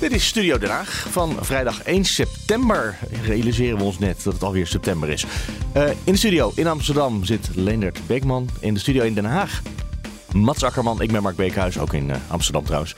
Dit is Studio Den Haag van vrijdag 1 september. Realiseren we ons net dat het alweer september is. Uh, in de studio in Amsterdam zit Leendert Beekman. In de studio in Den Haag Mats Akkerman. Ik ben Mark Beekhuis, ook in uh, Amsterdam trouwens.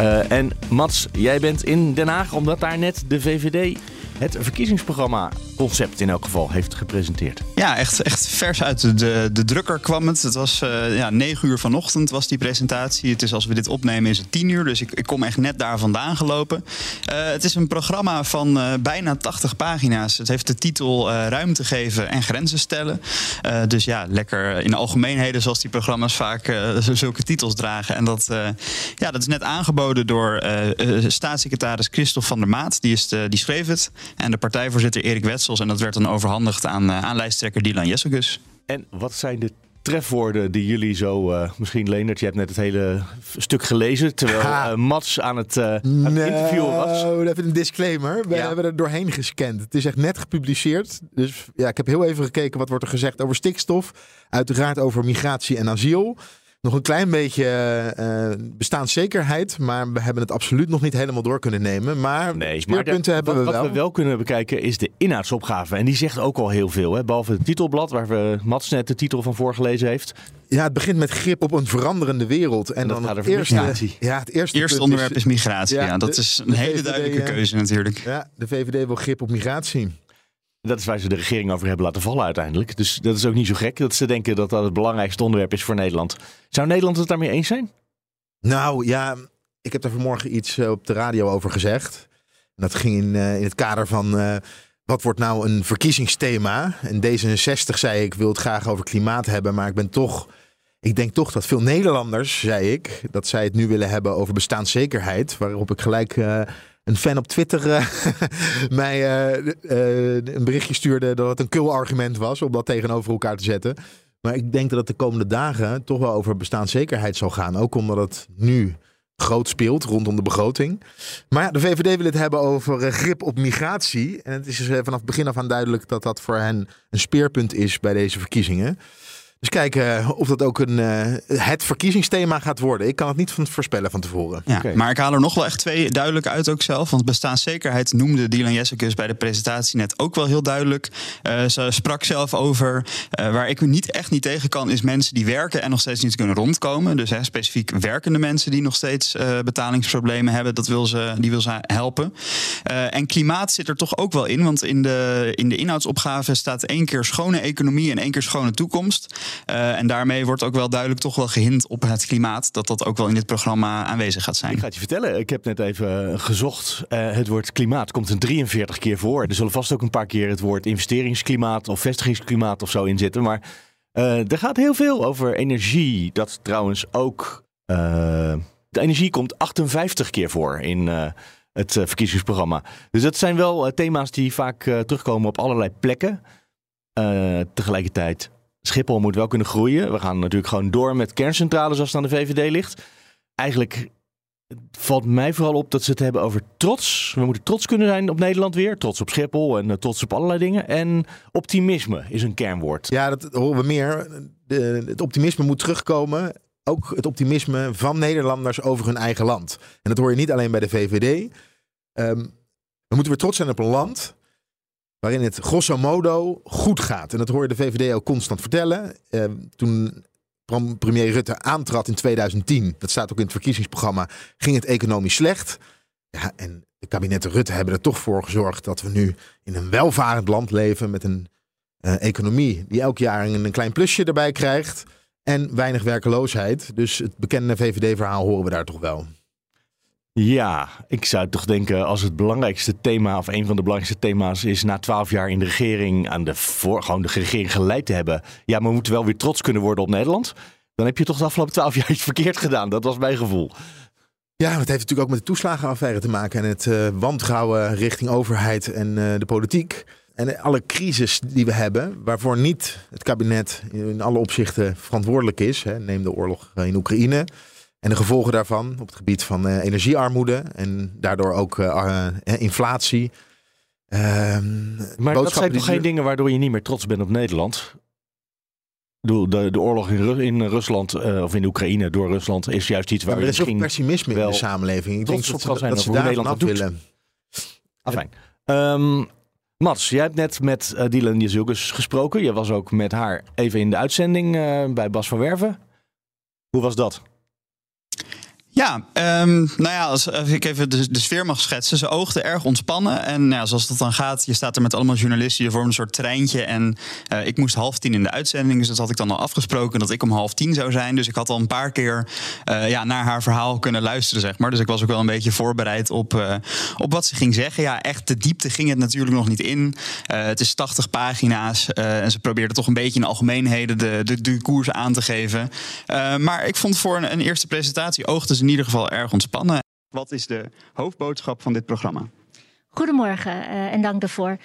Uh, en Mats, jij bent in Den Haag omdat daar net de VVD het verkiezingsprogramma concept in elk geval heeft gepresenteerd. Ja, echt, echt vers uit de, de drukker kwam het. Het was uh, ja, 9 uur vanochtend was die presentatie. Het is als we dit opnemen is het 10 uur, dus ik, ik kom echt net daar vandaan gelopen. Uh, het is een programma van uh, bijna 80 pagina's. Het heeft de titel ruimte geven en grenzen stellen. dus ja, lekker in de algemeenheden zoals die programma's vaak zulke titels dragen. En dat, ja, dat is net aangeboden door staatssecretaris Christophe van der Maat. Die, is die schreef het. En de partijvoorzitter Erik En dat werd dan overhandigd aan, aan lijsttrekker Dylan Jessegus. En wat zijn de trefwoorden die jullie zo, uh, misschien Leendert, je hebt net het hele stuk gelezen, terwijl uh, Mats aan het, uh, aan het interview was. Even een disclaimer, we ja. hebben er doorheen gescand. Het is echt net gepubliceerd, dus ja, ik heb heel even gekeken wat wordt er gezegd over stikstof, uiteraard over migratie en asiel. Nog een klein beetje uh, bestaanszekerheid, maar we hebben het absoluut nog niet helemaal door kunnen nemen. Maar nee, speerpunten maar hebben wat, we wel. Wat we wel kunnen bekijken is de inhoudsopgave. En die zegt ook al heel veel. Hè? Behalve het titelblad, waar we Mats net de titel van voorgelezen heeft. Ja, het begint met grip op een veranderende wereld. En, en dan gaat het eerste, migratie. Ja, het eerste, eerste onderwerp is, is migratie. Ja, ja dat de, is een hele VVD, duidelijke keuze natuurlijk. Ja, de VVD wil grip op migratie. Dat is waar ze de regering over hebben laten vallen uiteindelijk. Dus dat is ook niet zo gek dat ze denken dat dat het belangrijkste onderwerp is voor Nederland. Zou Nederland het daarmee eens zijn? Nou ja, ik heb er vanmorgen iets op de radio over gezegd. Dat ging in, uh, in het kader van uh, wat wordt nou een verkiezingsthema? En D66 zei ik wil het graag over klimaat hebben, maar ik ben toch... Ik denk toch dat veel Nederlanders, zei ik, dat zij het nu willen hebben over bestaanszekerheid. Waarop ik gelijk een fan op Twitter uh, mij uh, uh, een berichtje stuurde dat het een kul argument was om dat tegenover elkaar te zetten. Maar ik denk dat het de komende dagen toch wel over bestaanszekerheid zal gaan. Ook omdat het nu groot speelt rondom de begroting. Maar ja, de VVD wil het hebben over grip op migratie. En het is vanaf begin af aan duidelijk dat dat voor hen een speerpunt is bij deze verkiezingen. Dus kijken of dat ook een, uh, het verkiezingsthema gaat worden. Ik kan het niet van voorspellen van tevoren. Ja, okay. Maar ik haal er nog wel echt twee duidelijk uit ook zelf. Want bestaanszekerheid noemde Dylan Jessicus bij de presentatie net ook wel heel duidelijk. Uh, ze sprak zelf over uh, waar ik niet echt niet tegen kan... is mensen die werken en nog steeds niet kunnen rondkomen. Dus hè, specifiek werkende mensen die nog steeds betalingsproblemen hebben. Dat wil ze, die wil ze helpen. en klimaat zit er toch ook wel in. Want in de, in de inhoudsopgave staat één keer schone economie... en één keer schone toekomst... Uh, en daarmee wordt ook wel duidelijk toch wel gehint op het klimaat. Dat dat ook wel in dit programma aanwezig gaat zijn. Ik ga het je vertellen. Ik heb net even gezocht. Uh, het woord klimaat komt een 43 keer voor. Er zullen vast ook een paar keer het woord investeringsklimaat of vestigingsklimaat of zo in zitten. Maar er gaat heel veel over energie. Dat trouwens ook. de energie komt 58 keer voor in het verkiezingsprogramma. Dus dat zijn wel thema's die vaak terugkomen op allerlei plekken. tegelijkertijd Schiphol moet wel kunnen groeien. We gaan natuurlijk gewoon door met kerncentrales als het aan de VVD ligt. Eigenlijk valt mij vooral op dat ze het hebben over trots. We moeten trots kunnen zijn op Nederland weer. Trots op Schiphol en uh, trots op allerlei dingen. En optimisme is een kernwoord. Ja, dat horen we meer. Het optimisme moet terugkomen. Ook het optimisme van Nederlanders over hun eigen land. En dat hoor je niet alleen bij de VVD. Um, we moeten weer trots zijn op een land waarin het grosso modo goed gaat. En dat hoor je de VVD ook constant vertellen. Uh, toen premier Rutte aantrad in 2010, dat staat ook in het verkiezingsprogramma, ging het economisch slecht. Ja, en de kabinetten Rutte hebben er toch voor gezorgd dat we nu in een welvarend land leven met een uh, economie die elk jaar een klein plusje erbij krijgt en weinig werkeloosheid. Dus het bekende VVD-verhaal horen we daar toch wel. Ja, ik zou toch denken als het belangrijkste thema of een van de belangrijkste thema's is na twaalf jaar in de regering aan de gewoon de regering geleid te hebben. Ja, maar we moeten wel weer trots kunnen worden op Nederland. Dan heb je toch de afgelopen twaalf jaar iets verkeerd gedaan. Dat was mijn gevoel. Ja, het heeft natuurlijk ook met de toeslagenaffaire te maken en het uh, wantrouwen richting overheid en uh, de politiek. En alle crisis die we hebben, waarvoor niet het kabinet in alle opzichten verantwoordelijk is. Hè, neem de oorlog in Oekraïne. En de gevolgen daarvan op het gebied van uh, energiearmoede en daardoor ook uh, inflatie. Uh, maar dat zijn toch geen dingen waardoor je niet meer trots bent op Nederland? De, de, de oorlog in, in Rusland of in Oekraïne door Rusland is juist iets waar ja, we misschien misschien pessimisme in de samenleving. Ik denk dat, zijn dat ze daar Nederland het willen. Afijn. Um, Mats, jij hebt net met uh, Dylan Jezilkes gesproken. Je was ook met haar even in de uitzending uh, bij Bas van Werven. Hoe was dat? Ja, um, nou ja, als, ik even de, sfeer mag schetsen. Ze oogden erg ontspannen. En nou ja, zoals dat dan gaat, je staat er met allemaal journalisten. Je vormt een soort treintje. En uh, ik moest half tien in de uitzending. Dus dat had ik dan al afgesproken dat ik om half tien zou zijn. Dus ik had al een paar keer uh, ja, naar haar verhaal kunnen luisteren, zeg maar. Dus ik was ook wel een beetje voorbereid op, uh, op wat ze ging zeggen. Ja, echt de diepte ging het natuurlijk nog niet in. het is 80 pagina's. en ze probeerde toch een beetje in algemeenheden de, de, de koers aan te geven. maar ik vond voor een, eerste presentatie oogde ze in ieder geval erg ontspannen. Wat is de hoofdboodschap van dit programma? Goedemorgen uh, en dank daarvoor.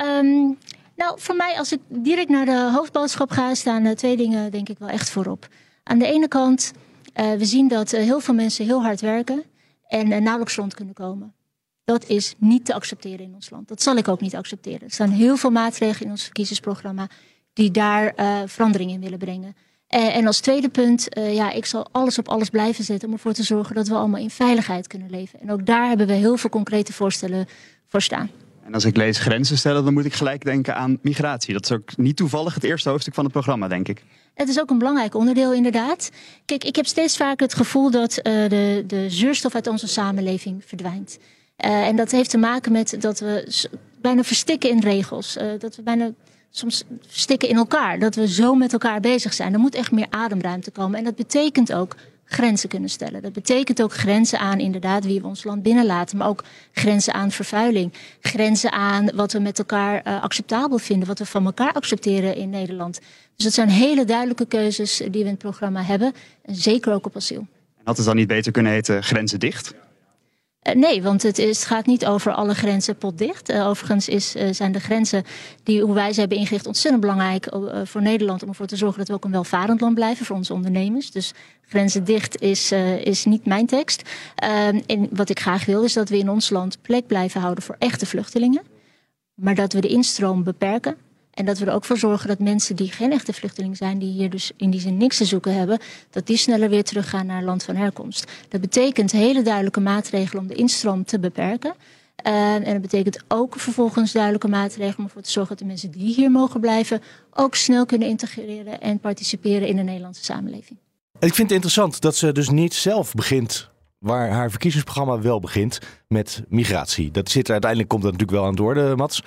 Um, nou, voor mij, als ik direct naar de hoofdboodschap ga, staan uh, twee dingen denk ik wel echt voorop. Aan de ene kant, uh, we zien dat heel veel mensen heel hard werken en nauwelijks rond kunnen komen. Dat is niet te accepteren in ons land. Dat zal ik ook niet accepteren. Er staan heel veel maatregelen in ons verkiezingsprogramma die daar verandering in willen brengen. Uh, en als tweede punt, uh, ja, ik zal alles op alles blijven zetten om ervoor te zorgen dat we allemaal in veiligheid kunnen leven. En ook daar hebben we heel veel concrete voorstellen voor staan. En als ik lees grenzen stellen, dan moet ik gelijk denken aan migratie. Dat is ook niet toevallig het eerste hoofdstuk van het programma, denk ik. Het is ook een belangrijk onderdeel, inderdaad. Kijk, ik heb steeds vaker het gevoel dat uh, de, de zuurstof uit onze samenleving verdwijnt. en dat heeft te maken met dat we bijna verstikken in regels. dat we bijna soms stikken in elkaar. Dat we zo met elkaar bezig zijn. Er moet echt meer ademruimte komen. En dat betekent ook grenzen kunnen stellen. Dat betekent ook grenzen aan inderdaad wie we ons land binnenlaten. Maar ook grenzen aan vervuiling. Grenzen aan wat we met elkaar uh, acceptabel vinden. Wat we van elkaar accepteren in Nederland. Dus dat zijn hele duidelijke keuzes die we in het programma hebben. En zeker ook op asiel. Had het dan niet beter kunnen heten grenzen dicht? Uh, nee, want het, is, gaat niet over alle grenzen potdicht. Uh, overigens is, uh, zijn de grenzen die hoe wij ze hebben ingericht ontzettend belangrijk voor Nederland om ervoor te zorgen dat we ook een welvarend land blijven voor onze ondernemers. Dus grenzen dicht is, is niet mijn tekst. Ehm, en wat ik graag wil is dat we in ons land plek blijven houden voor echte vluchtelingen. Maar dat we de instroom beperken en dat we er ook voor zorgen dat mensen die geen echte vluchteling zijn, die hier dus in die zin niks te zoeken hebben, dat die sneller weer teruggaan naar land van herkomst. Dat betekent hele duidelijke maatregelen om de instroom te beperken. Uh, en dat betekent ook vervolgens duidelijke maatregelen om ervoor te zorgen dat de mensen die hier mogen blijven ook snel kunnen integreren en participeren in de Nederlandse samenleving. Ik vind het interessant dat ze dus niet zelf begint waar haar verkiezingsprogramma wel begint met migratie. Dat zit er uiteindelijk komt dat natuurlijk wel aan het orde, Mats.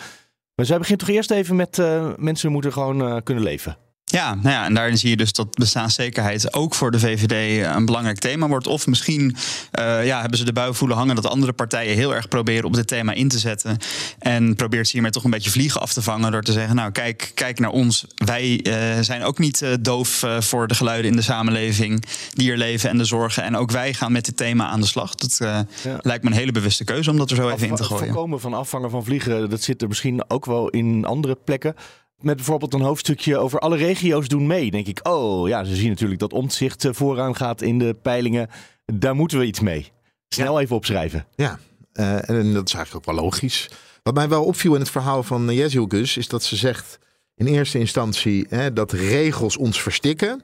Maar zij begint toch eerst even met uh, mensen moeten gewoon uh, kunnen leven. Ja, nou ja, en daarin zie je dus dat bestaanszekerheid ook voor de VVD een belangrijk thema wordt. Of misschien uh, ja, hebben ze de bui voelen hangen dat andere partijen heel erg proberen op dit thema in te zetten. En probeert ze hiermee toch een beetje vliegen af te vangen door te zeggen: Nou, kijk, kijk naar ons. Wij uh, zijn ook niet uh, doof voor de geluiden in de samenleving die er leven en de zorgen. En ook wij gaan met dit thema aan de slag. Dat ja. lijkt me een hele bewuste keuze om dat er zo even in te gooien. Voorkomen van afvangen van vliegen, dat zit er misschien ook wel in andere plekken met bijvoorbeeld een hoofdstukje over alle regio's doen mee. Denk ik, oh ja, ze zien natuurlijk dat omzicht vooraan gaat in de peilingen. Daar moeten we iets mee. Snel ja. even opschrijven. Ja, uh, en dat is eigenlijk ook wel logisch. Wat mij wel opviel in het verhaal van Jezilkus is dat ze zegt in eerste instantie hè, dat regels ons verstikken.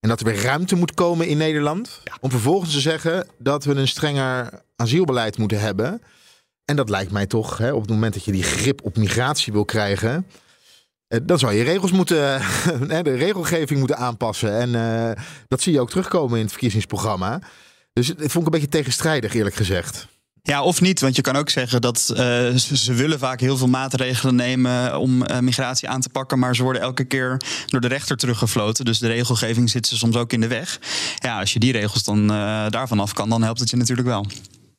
En dat er weer ruimte moet komen in Nederland. Ja. Om vervolgens te zeggen dat we een strenger asielbeleid moeten hebben. En dat lijkt mij toch, hè, op het moment dat je die grip op migratie wil krijgen dan zou je regels moeten, de regelgeving moeten aanpassen. En uh, dat zie je ook terugkomen in het verkiezingsprogramma. Dus het vond ik een beetje tegenstrijdig, eerlijk gezegd. Ja, of niet. Want je kan ook zeggen dat uh, ze, willen vaak heel veel maatregelen nemen om migratie aan te pakken. Maar ze worden elke keer door de rechter teruggefloten. Dus de regelgeving zit ze soms ook in de weg. Ja, als je die regels dan daarvan af kan, dan helpt het je natuurlijk wel.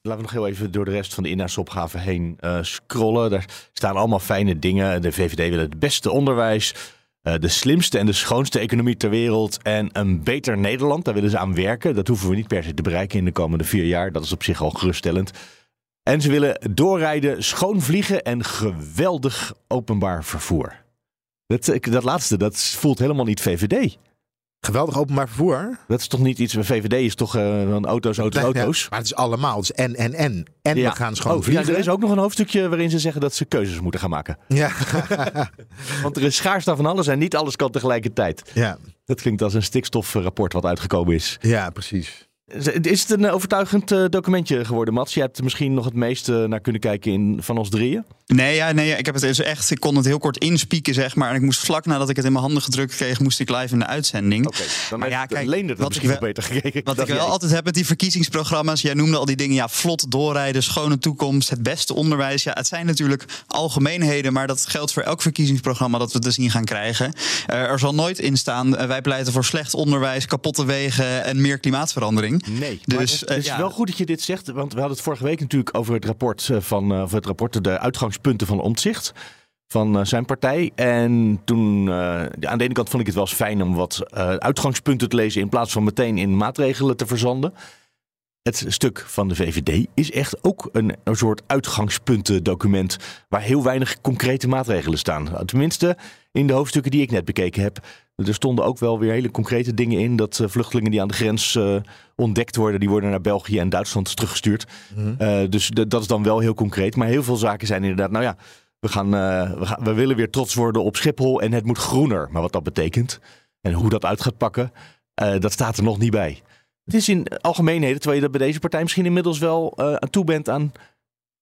Laten we nog heel even door de rest van de inhoudsopgave heen uh, scrollen. Daar staan allemaal fijne dingen. De VVD wil het beste onderwijs, uh, de slimste en de schoonste economie ter wereld en een beter Nederland. Daar willen ze aan werken. Dat hoeven we niet per se te bereiken in de komende vier jaar. Dat is op zich al geruststellend. En ze willen doorrijden, schoon vliegen en geweldig openbaar vervoer. Dat, dat laatste, dat voelt helemaal niet VVD. Geweldig openbaar vervoer. Dat is toch niet iets, VVD is toch uh, auto's, auto's, Ja, auto's. maar het is allemaal. Het is en, en, en. En Ja. we gaan schoon Oh, ja, vliegen. er is ook nog een hoofdstukje waarin ze zeggen dat ze keuzes moeten gaan maken. Ja. Want er is schaarste van alles en niet alles kan tegelijkertijd. ja. Dat klinkt als een stikstofrapport wat uitgekomen is. ja, precies. Is het een overtuigend eh, documentje geworden, Mats? Je hebt er misschien nog het meeste naar kunnen kijken in, van ons drieën. Nee, ja, nee, ik heb het dus echt. Ik kon het heel kort inspieken, zeg maar. En ik moest vlak nadat ik het in mijn handen gedrukt kreeg, moest ik live in de uitzending. Oké, dan Maar ja, kijk, Leendert het wat ik wel beter gekeken. Wat ik wel jij. altijd heb met die verkiezingsprogramma's. Jij noemde al die dingen. Ja, vlot doorrijden, schone toekomst, het beste onderwijs. Ja, het zijn natuurlijk algemeenheden. Maar dat geldt voor elk verkiezingsprogramma dat we te zien gaan krijgen. Eh, er zal nooit in staan. eh, wij pleiten voor slecht onderwijs, kapotte wegen en meer klimaatverandering. Nee, Dus, maar het, het is ja. wel goed dat je dit zegt, want we hadden het vorige week natuurlijk over het rapport eh, van eh, of het rapport de uitgangspunten van Omtzigt van eh, zijn partij. En toen, eh, aan de ene kant vond ik het wel eens fijn om wat eh, uitgangspunten te lezen in plaats van meteen in maatregelen te verzanden. Het stuk van de VVD is echt ook een, een soort uitgangspuntendocument waar heel weinig concrete maatregelen staan. Tenminste, in de hoofdstukken die ik net bekeken heb. Er stonden ook wel weer hele concrete dingen in. Dat eh, vluchtelingen die aan de grens eh, ontdekt worden, die worden naar België en Duitsland teruggestuurd. Eh, dus dat is dan wel heel concreet. Maar heel veel zaken zijn inderdaad, nou ja, we, gaan, we, gaan, we willen weer trots worden op Schiphol en het moet groener. Maar wat dat betekent en hoe dat uit gaat pakken, dat staat er nog niet bij. Het is in algemeenheden, terwijl je dat bij deze partij misschien inmiddels wel aan toe bent aan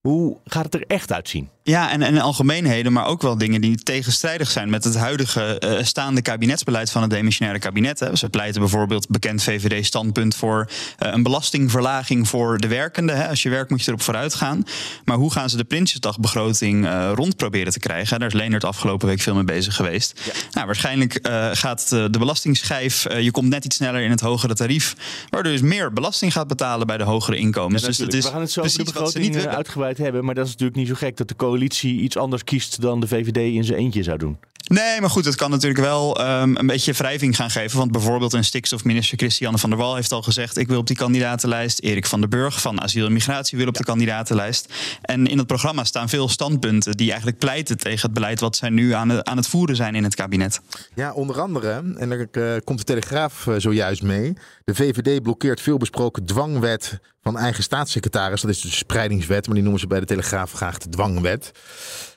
hoe gaat het er echt uitzien. Ja, en, en algemeenheden, maar ook wel dingen die tegenstrijdig zijn met het huidige eh, staande kabinetsbeleid van het demissionaire kabinet. Hè. Ze pleiten bijvoorbeeld bekend VVD-standpunt voor eh, een belastingverlaging voor de werkenden. Hè. Als je werkt moet je erop vooruit gaan. Maar hoe gaan ze de Prinsjesdagbegroting eh, rond proberen te krijgen? Daar is Leonard afgelopen week veel mee bezig geweest. Nou, waarschijnlijk eh, gaat de belastingschijf, eh, je komt net iets sneller in het hogere tarief, waardoor je dus meer belasting gaat betalen bij de hogere inkomens. dus is we gaan het zo de precies wat ze begroting niet willen. uitgebreid hebben. Maar dat is natuurlijk niet zo gek dat de coalitie iets anders kiest dan de VVD in zijn eentje zou doen. Nee, maar goed, het kan natuurlijk wel ehm, een beetje wrijving gaan geven. Want bijvoorbeeld een stikstofminister Christiane van der Wal heeft al gezegd... ik wil op die kandidatenlijst. Erik van den Burg van Asiel en Migratie wil op de kandidatenlijst. En in het programma staan veel standpunten... die eigenlijk pleiten tegen het beleid... wat zij nu aan, het- aan het voeren zijn in het kabinet. Ja, onder andere, en daar eh, komt de Telegraaf eh, zojuist mee. De VVD blokkeert veelbesproken dwangwet van eigen staatssecretaris. Dat is de spreidingswet, maar die noemen ze bij de Telegraaf graag de dwangwet.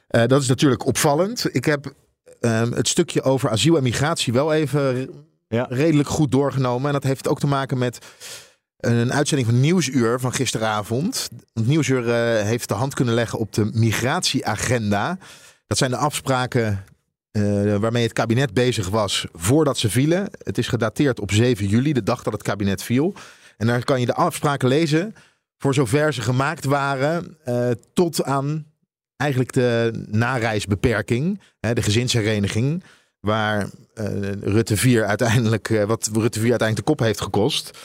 Eh, dat is natuurlijk opvallend. Ik heb het stukje over asiel en migratie wel even Ja. redelijk goed doorgenomen. En dat heeft ook te maken met een uitzending van Nieuwsuur van gisteravond. Nieuwsuur eh, heeft de hand kunnen leggen op de migratieagenda. Dat zijn de afspraken eh, waarmee het kabinet bezig was voordat ze vielen. Het is gedateerd op 7 juli, de dag dat het kabinet viel. En daar kan je de afspraken lezen voor zover ze gemaakt waren eh, tot aan eigenlijk de nareisbeperking, hè, de gezinshereniging, waar eh, Rutte 4 uiteindelijk, eh, wat Rutte 4 uiteindelijk de kop heeft gekost.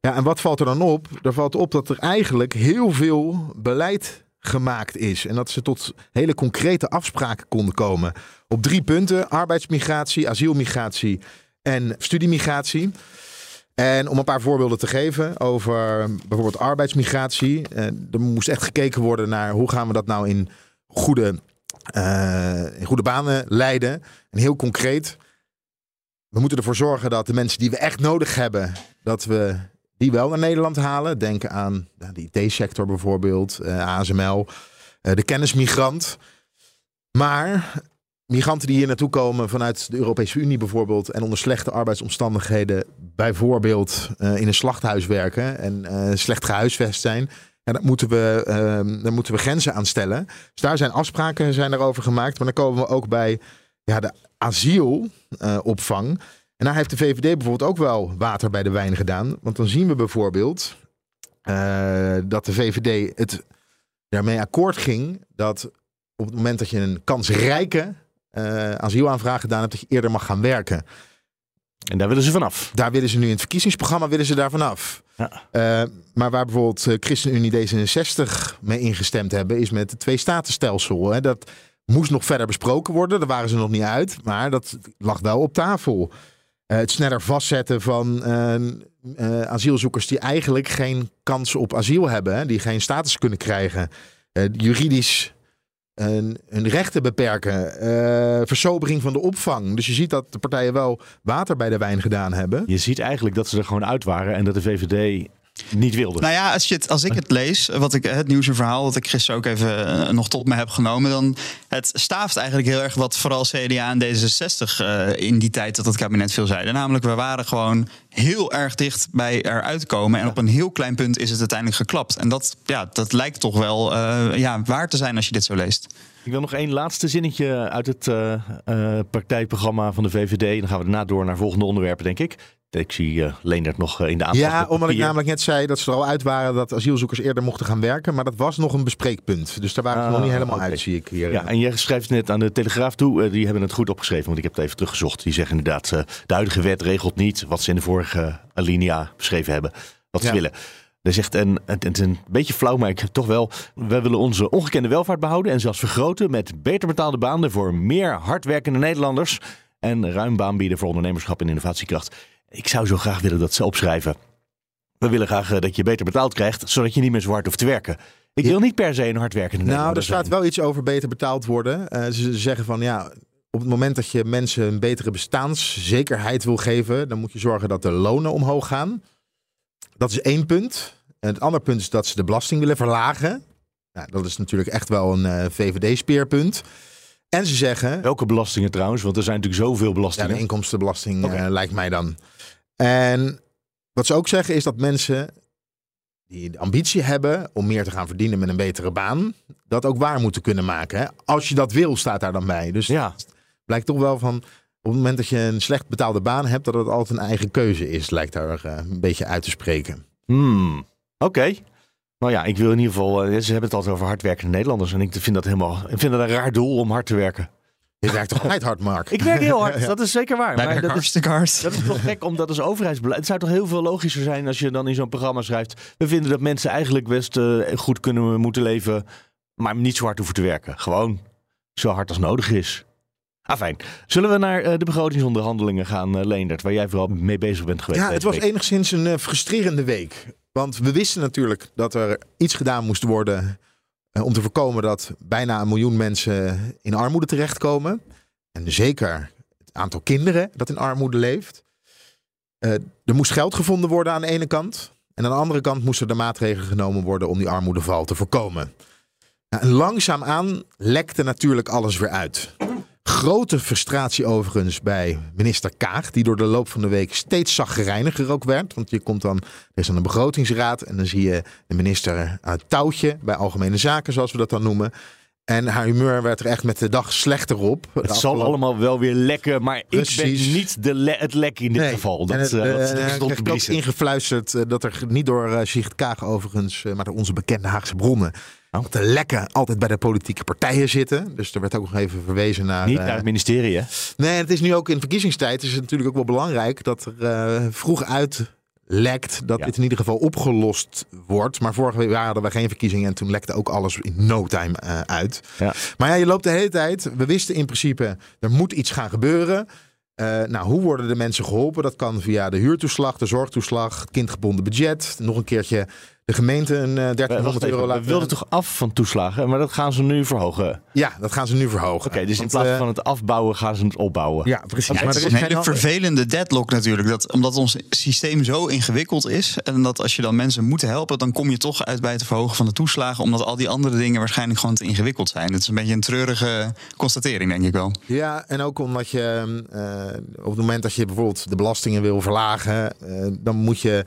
Ja, en wat valt er dan op? Er valt op dat er eigenlijk heel veel beleid gemaakt is. En dat ze tot hele concrete afspraken konden komen. Op drie punten: arbeidsmigratie, asielmigratie en studiemigratie. En om een paar voorbeelden te geven over bijvoorbeeld arbeidsmigratie. eh, er moest echt gekeken worden naar hoe gaan we dat nou in goede, eh, goede banen leiden. En heel concreet, we moeten ervoor zorgen dat de mensen die we echt nodig hebben, dat we die wel naar Nederland halen. Denk aan nou, de IT-sector bijvoorbeeld, eh, ASML, eh, de kennismigrant. Maar migranten die hier naartoe komen vanuit de Europese Unie bijvoorbeeld en onder slechte arbeidsomstandigheden, bijvoorbeeld in een slachthuis werken en slecht gehuisvest zijn. En daar moeten, we, eh, daar moeten we grenzen aan stellen. Dus daar zijn afspraken zijn erover gemaakt. Maar dan komen we ook bij ja, de asielopvang. en daar heeft de VVD bijvoorbeeld ook wel water bij de wijn gedaan. Want dan zien we bijvoorbeeld eh, dat de VVD het daarmee akkoord ging dat op het moment dat je een kansrijke eh asielaanvraag gedaan hebt, dat je eerder mag gaan werken. En daar willen ze vanaf. Daar willen ze nu in het verkiezingsprogramma willen ze daar vanaf. Ja. Eh, maar waar bijvoorbeeld eh, ChristenUnie D66 mee ingestemd hebben, is met het twee-statenstelsel. Hè. Dat moest nog verder besproken worden. Daar waren ze nog niet uit, maar dat lag wel op tafel. Eh, het sneller vastzetten van asielzoekers die eigenlijk geen kans op asiel hebben, hè, die geen status kunnen krijgen. Juridisch hun, rechten beperken, eh, versobering van de opvang. Dus je ziet dat de partijen wel water bij de wijn gedaan hebben. Je ziet eigenlijk dat ze er gewoon uit waren en dat de VVD niet wilde. Nou ja, als, je het, als ik het lees, wat ik, het nieuwsverhaal dat ik gisteren ook even eh, nog tot me heb genomen, dan het staaft eigenlijk heel erg wat vooral CDA en D66 eh, in die tijd dat het kabinet veel zeiden. Namelijk, we waren gewoon heel erg dicht bij eruit komen en op een heel klein punt is het uiteindelijk geklapt. En dat, ja, dat lijkt toch wel eh, ja, waar te zijn als je dit zo leest. Ik wil nog één laatste zinnetje uit het uh, uh, praktijkprogramma van de VVD. Dan gaan we daarna door naar volgende onderwerpen, denk ik. Ik zie uh, Leendert nog in de aanpak. Ja, omdat ik namelijk net zei dat ze er al uit waren dat asielzoekers eerder mochten gaan werken. Maar dat was nog een bespreekpunt. Dus daar waren ze nog niet helemaal okay. uit, zie ik hier. Ja, en jij schrijft net aan de Telegraaf toe. die hebben het goed opgeschreven, want ik heb het even teruggezocht. Die zeggen inderdaad, de huidige wet regelt niet wat ze in de vorige alinea beschreven hebben. Wat ze ja. willen. Hij zegt, en het is een beetje flauw, maar ik toch wel. We willen onze ongekende welvaart behouden en zelfs vergroten met beter betaalde banen voor meer hardwerkende Nederlanders. En ruim baan bieden voor ondernemerschap en innovatiekracht. Ik zou zo graag willen dat ze opschrijven. We willen graag dat je beter betaald krijgt, zodat je niet meer zo hard hoeft te werken. Ik wil niet per se een hardwerkende Nou, er staat zijn. wel iets over beter betaald worden. Uh, ze zeggen van ja, op het moment dat je mensen een betere bestaanszekerheid wil geven, dan moet je zorgen dat de lonen omhoog gaan. Dat is één punt. En het andere punt is dat ze de belasting willen verlagen. Ja, dat is natuurlijk echt wel een uh, VVD-speerpunt. En ze zeggen. Welke belastingen trouwens? Want er zijn natuurlijk zoveel belastingen. Ja, de inkomstenbelasting okay. uh, lijkt mij dan. En wat ze ook zeggen is dat mensen die de ambitie hebben om meer te gaan verdienen met een betere baan, dat ook waar moeten kunnen maken. Hè? Als je dat wil, staat daar dan bij. Dus ja. het blijkt toch wel van. Op het moment dat je een slecht betaalde baan hebt, dat het altijd een eigen keuze is, lijkt daar uh, een beetje uit te spreken. Hmm. Oké. Okay. Nou ja, ik wil in ieder geval. Uh, ze hebben het altijd over hardwerkende Nederlanders. En ik vind dat helemaal. Ik vind dat een raar doel om hard te werken. Je werkt toch altijd hard, Mark? Ik werk heel hard, dat is zeker waar. Wij maar dat is, hard. dat is toch gek, omdat als overheidsbeleid... Het zou toch heel veel logischer zijn als je dan in zo'n programma schrijft... we vinden dat mensen eigenlijk best uh, goed kunnen moeten leven... maar niet zo hard hoeven te werken. Gewoon zo hard als nodig is. Ah, fijn. Zullen we naar uh, de begrotingsonderhandelingen gaan, uh, Leendert... waar jij vooral mee bezig bent geweest? Ja, het was week. enigszins een frustrerende week. Want we wisten natuurlijk dat er iets gedaan moest worden om te voorkomen dat bijna een miljoen mensen in armoede terechtkomen. En zeker het aantal kinderen dat in armoede leeft. Uh, er moest geld gevonden worden aan de ene kant. En aan de andere kant moesten er maatregelen genomen worden om die armoedeval te voorkomen. Nou, en langzaamaan lekte natuurlijk alles weer uit. Grote frustratie overigens bij minister Kaag, die door de loop van de week steeds zaggerijniger ook werd. Want je komt dan, er is dan een begrotingsraad en dan zie je de minister aan het touwtje bij Algemene Zaken, zoals we dat dan noemen. En haar humeur werd er echt met de dag slechter op. Het zal allemaal wel weer lekken, maar Precies. ik ben niet de le het lek in dit nee. geval. Dat, en het, uh, uh, dat, stond ook ingefluisterd uh, dat er niet door uh, Kaag overigens, maar door onze bekende Haagse bronnen, Oh. dat de lekken altijd bij de politieke partijen zitten. Dus er werd ook nog even verwezen naar... Niet naar het ministerie, hè? Nee, het is nu ook in verkiezingstijd. is het natuurlijk ook wel belangrijk dat er uh, vroeg uit lekt dat ja. dit in ieder geval opgelost wordt. Maar vorige week hadden we geen verkiezingen en toen lekte ook alles in no time uh, uit. Ja. Maar ja, je loopt de hele tijd. We wisten in principe, er moet iets gaan gebeuren. Uh, nou, hoe worden de mensen geholpen? Dat kan via de huurtoeslag, de zorgtoeslag, kindgebonden budget. Nog een keertje de gemeente een uh, 1300 euro laten. We wilden toch af van toeslagen, maar dat gaan ze nu verhogen. Ja, dat gaan ze nu verhogen. Oké, okay, dus Want, in plaats van het afbouwen gaan ze het opbouwen. Ja, precies. Ja, maar het is een hele vervelende deadlock natuurlijk. Dat, omdat ons systeem zo ingewikkeld is. En dat als je dan mensen moet helpen, dan kom je toch uit bij het verhogen van de toeslagen. Omdat al die andere dingen waarschijnlijk gewoon te ingewikkeld zijn. Het is een beetje een treurige constatering, denk ik wel. Ja, en ook omdat je uh, op het moment dat je bijvoorbeeld de belastingen wil verlagen, uh, dan moet je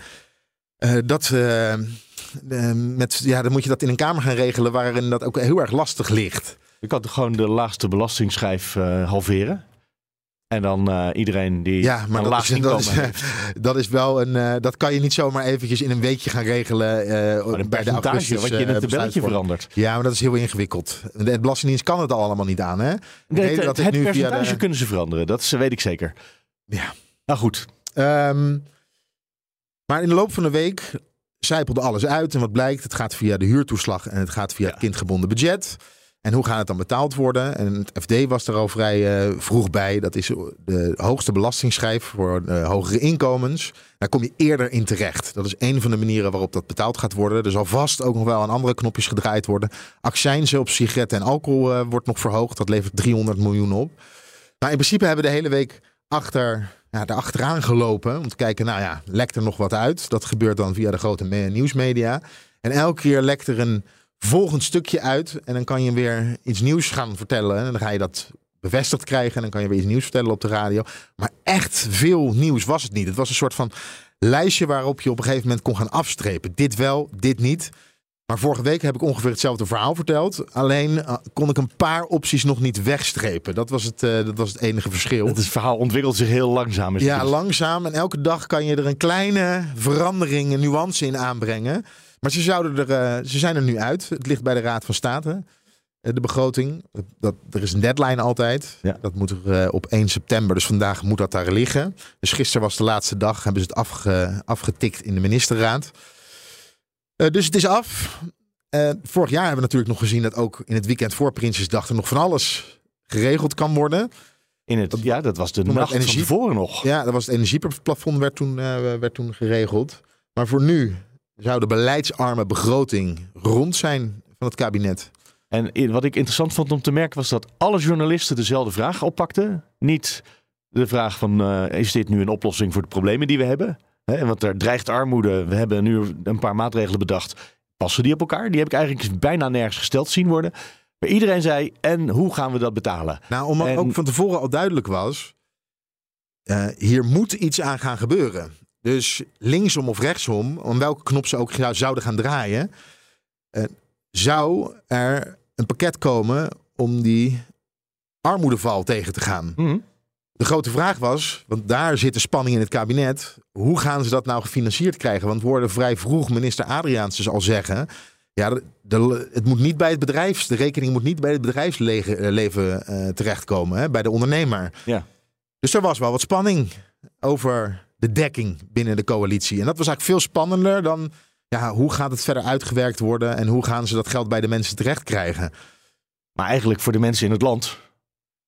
uh, dat. Uh, met, ja, dan moet je dat in een kamer gaan regelen waarin dat ook heel erg lastig ligt. Je kan gewoon de laagste belastingschijf uh, halveren? En dan uh, iedereen die ja, maar een dat is, inkomen dat is, dat is wel een. Uh, dat kan je niet zomaar eventjes in een weekje gaan regelen. Uh, bij de augustus, wat je in het tabelletje verandert. Ja, maar dat is heel ingewikkeld. De Belastingdienst kan het al allemaal niet aan. Hè? De het, het, het percentage de... kunnen ze veranderen. Dat weet ik zeker. Ja. Nou goed. Um, maar in de loop van de week zijpelde alles uit. En wat blijkt, het gaat via de huurtoeslag en het gaat via Ja. het kindgebonden budget. En hoe gaat het dan betaald worden? En het FD was er al vrij uh, vroeg bij. Dat is de hoogste belastingsschijf voor uh, hogere inkomens. Daar kom je eerder in terecht. Dat is een van de manieren waarop dat betaald gaat worden. Er zal vast ook nog wel aan andere knopjes gedraaid worden. Accijnzen op sigaretten en alcohol uh, wordt nog verhoogd. Dat levert 300 miljoen op. Maar in principe hebben we de hele week achter, ja, erachteraan gelopen. Om te kijken, nou ja, lekt er nog wat uit? Dat gebeurt dan via de grote nieuwsmedia. En elke keer lekt er een volgend stukje uit. En dan kan je weer iets nieuws gaan vertellen. En dan ga je dat bevestigd krijgen. En dan kan je weer iets nieuws vertellen op de radio. Maar echt veel nieuws was het niet. Het was een soort van lijstje waarop je op een gegeven moment kon gaan afstrepen. Dit wel, dit niet. Maar vorige week heb ik ongeveer hetzelfde verhaal verteld. Alleen uh, kon ik een paar opties nog niet wegstrepen. Dat was het, uh, dat was het enige verschil. Het verhaal ontwikkelt zich heel langzaam. Ja, langzaam. En elke dag kan je er een kleine verandering, een nuance in aanbrengen. Maar ze, zouden er, uh, ze zijn er nu uit. Het ligt bij de Raad van State. De begroting. Dat, er is een deadline altijd. Ja. Dat moet er op 1 september. Dus vandaag moet dat daar liggen. Dus gisteren was de laatste dag. Hebben ze het afge, afgetikt in de ministerraad. Uh, dus het is af. Uh, vorig jaar hebben we natuurlijk nog gezien dat ook in het weekend voor Prinsjesdag er nog van alles geregeld kan worden. In het, ja, dat was de nacht energie, van tevoren nog. Ja, dat was het energieplafond werd toen, uh, werd toen geregeld. Maar voor nu zou de beleidsarme begroting rond zijn van het kabinet. En wat ik interessant vond om te merken was dat alle journalisten dezelfde vraag oppakten. Niet de vraag van uh, is dit nu een oplossing voor de problemen die we hebben? He, want er dreigt armoede. We hebben nu een paar maatregelen bedacht. Passen die op elkaar? Die heb ik eigenlijk bijna nergens gesteld zien worden. Maar iedereen zei, en hoe gaan we dat betalen? Nou, omdat en... ook van tevoren al duidelijk was... Uh, hier moet iets aan gaan gebeuren. Dus linksom of rechtsom, om welke knop ze ook zouden gaan draaien... Uh, zou er een pakket komen om die armoedeval tegen te gaan. Mm -hmm. De grote vraag was, want daar zit de spanning in het kabinet. Hoe gaan ze dat nou gefinancierd krijgen? Want we hoorden vrij vroeg minister Adriaans dus al zeggen. Ja, de, de, het moet niet bij het bedrijfs, de rekening moet niet bij het bedrijfsleven uh, terechtkomen, hè, bij de ondernemer. Ja. Dus er was wel wat spanning over de dekking binnen de coalitie. En dat was eigenlijk veel spannender dan ja, hoe gaat het verder uitgewerkt worden en hoe gaan ze dat geld bij de mensen terecht krijgen. Maar eigenlijk voor de mensen in het land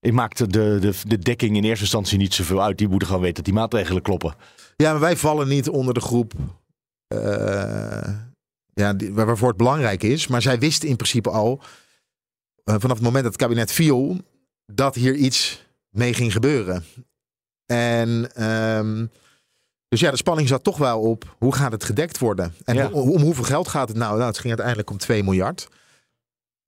ik maakte de, de, de dekking in eerste instantie niet zoveel uit. Die moeten gewoon weten dat die maatregelen kloppen. Ja, maar wij vallen niet onder de groep uh, ja, die, waarvoor het belangrijk is. Maar zij wisten in principe al, uh, vanaf het moment dat het kabinet viel, dat hier iets mee ging gebeuren. En um, dus ja, de spanning zat toch wel op hoe gaat het gedekt worden? En Ja. om, om hoeveel geld gaat het nou? Nou, het ging uiteindelijk om 2 miljard.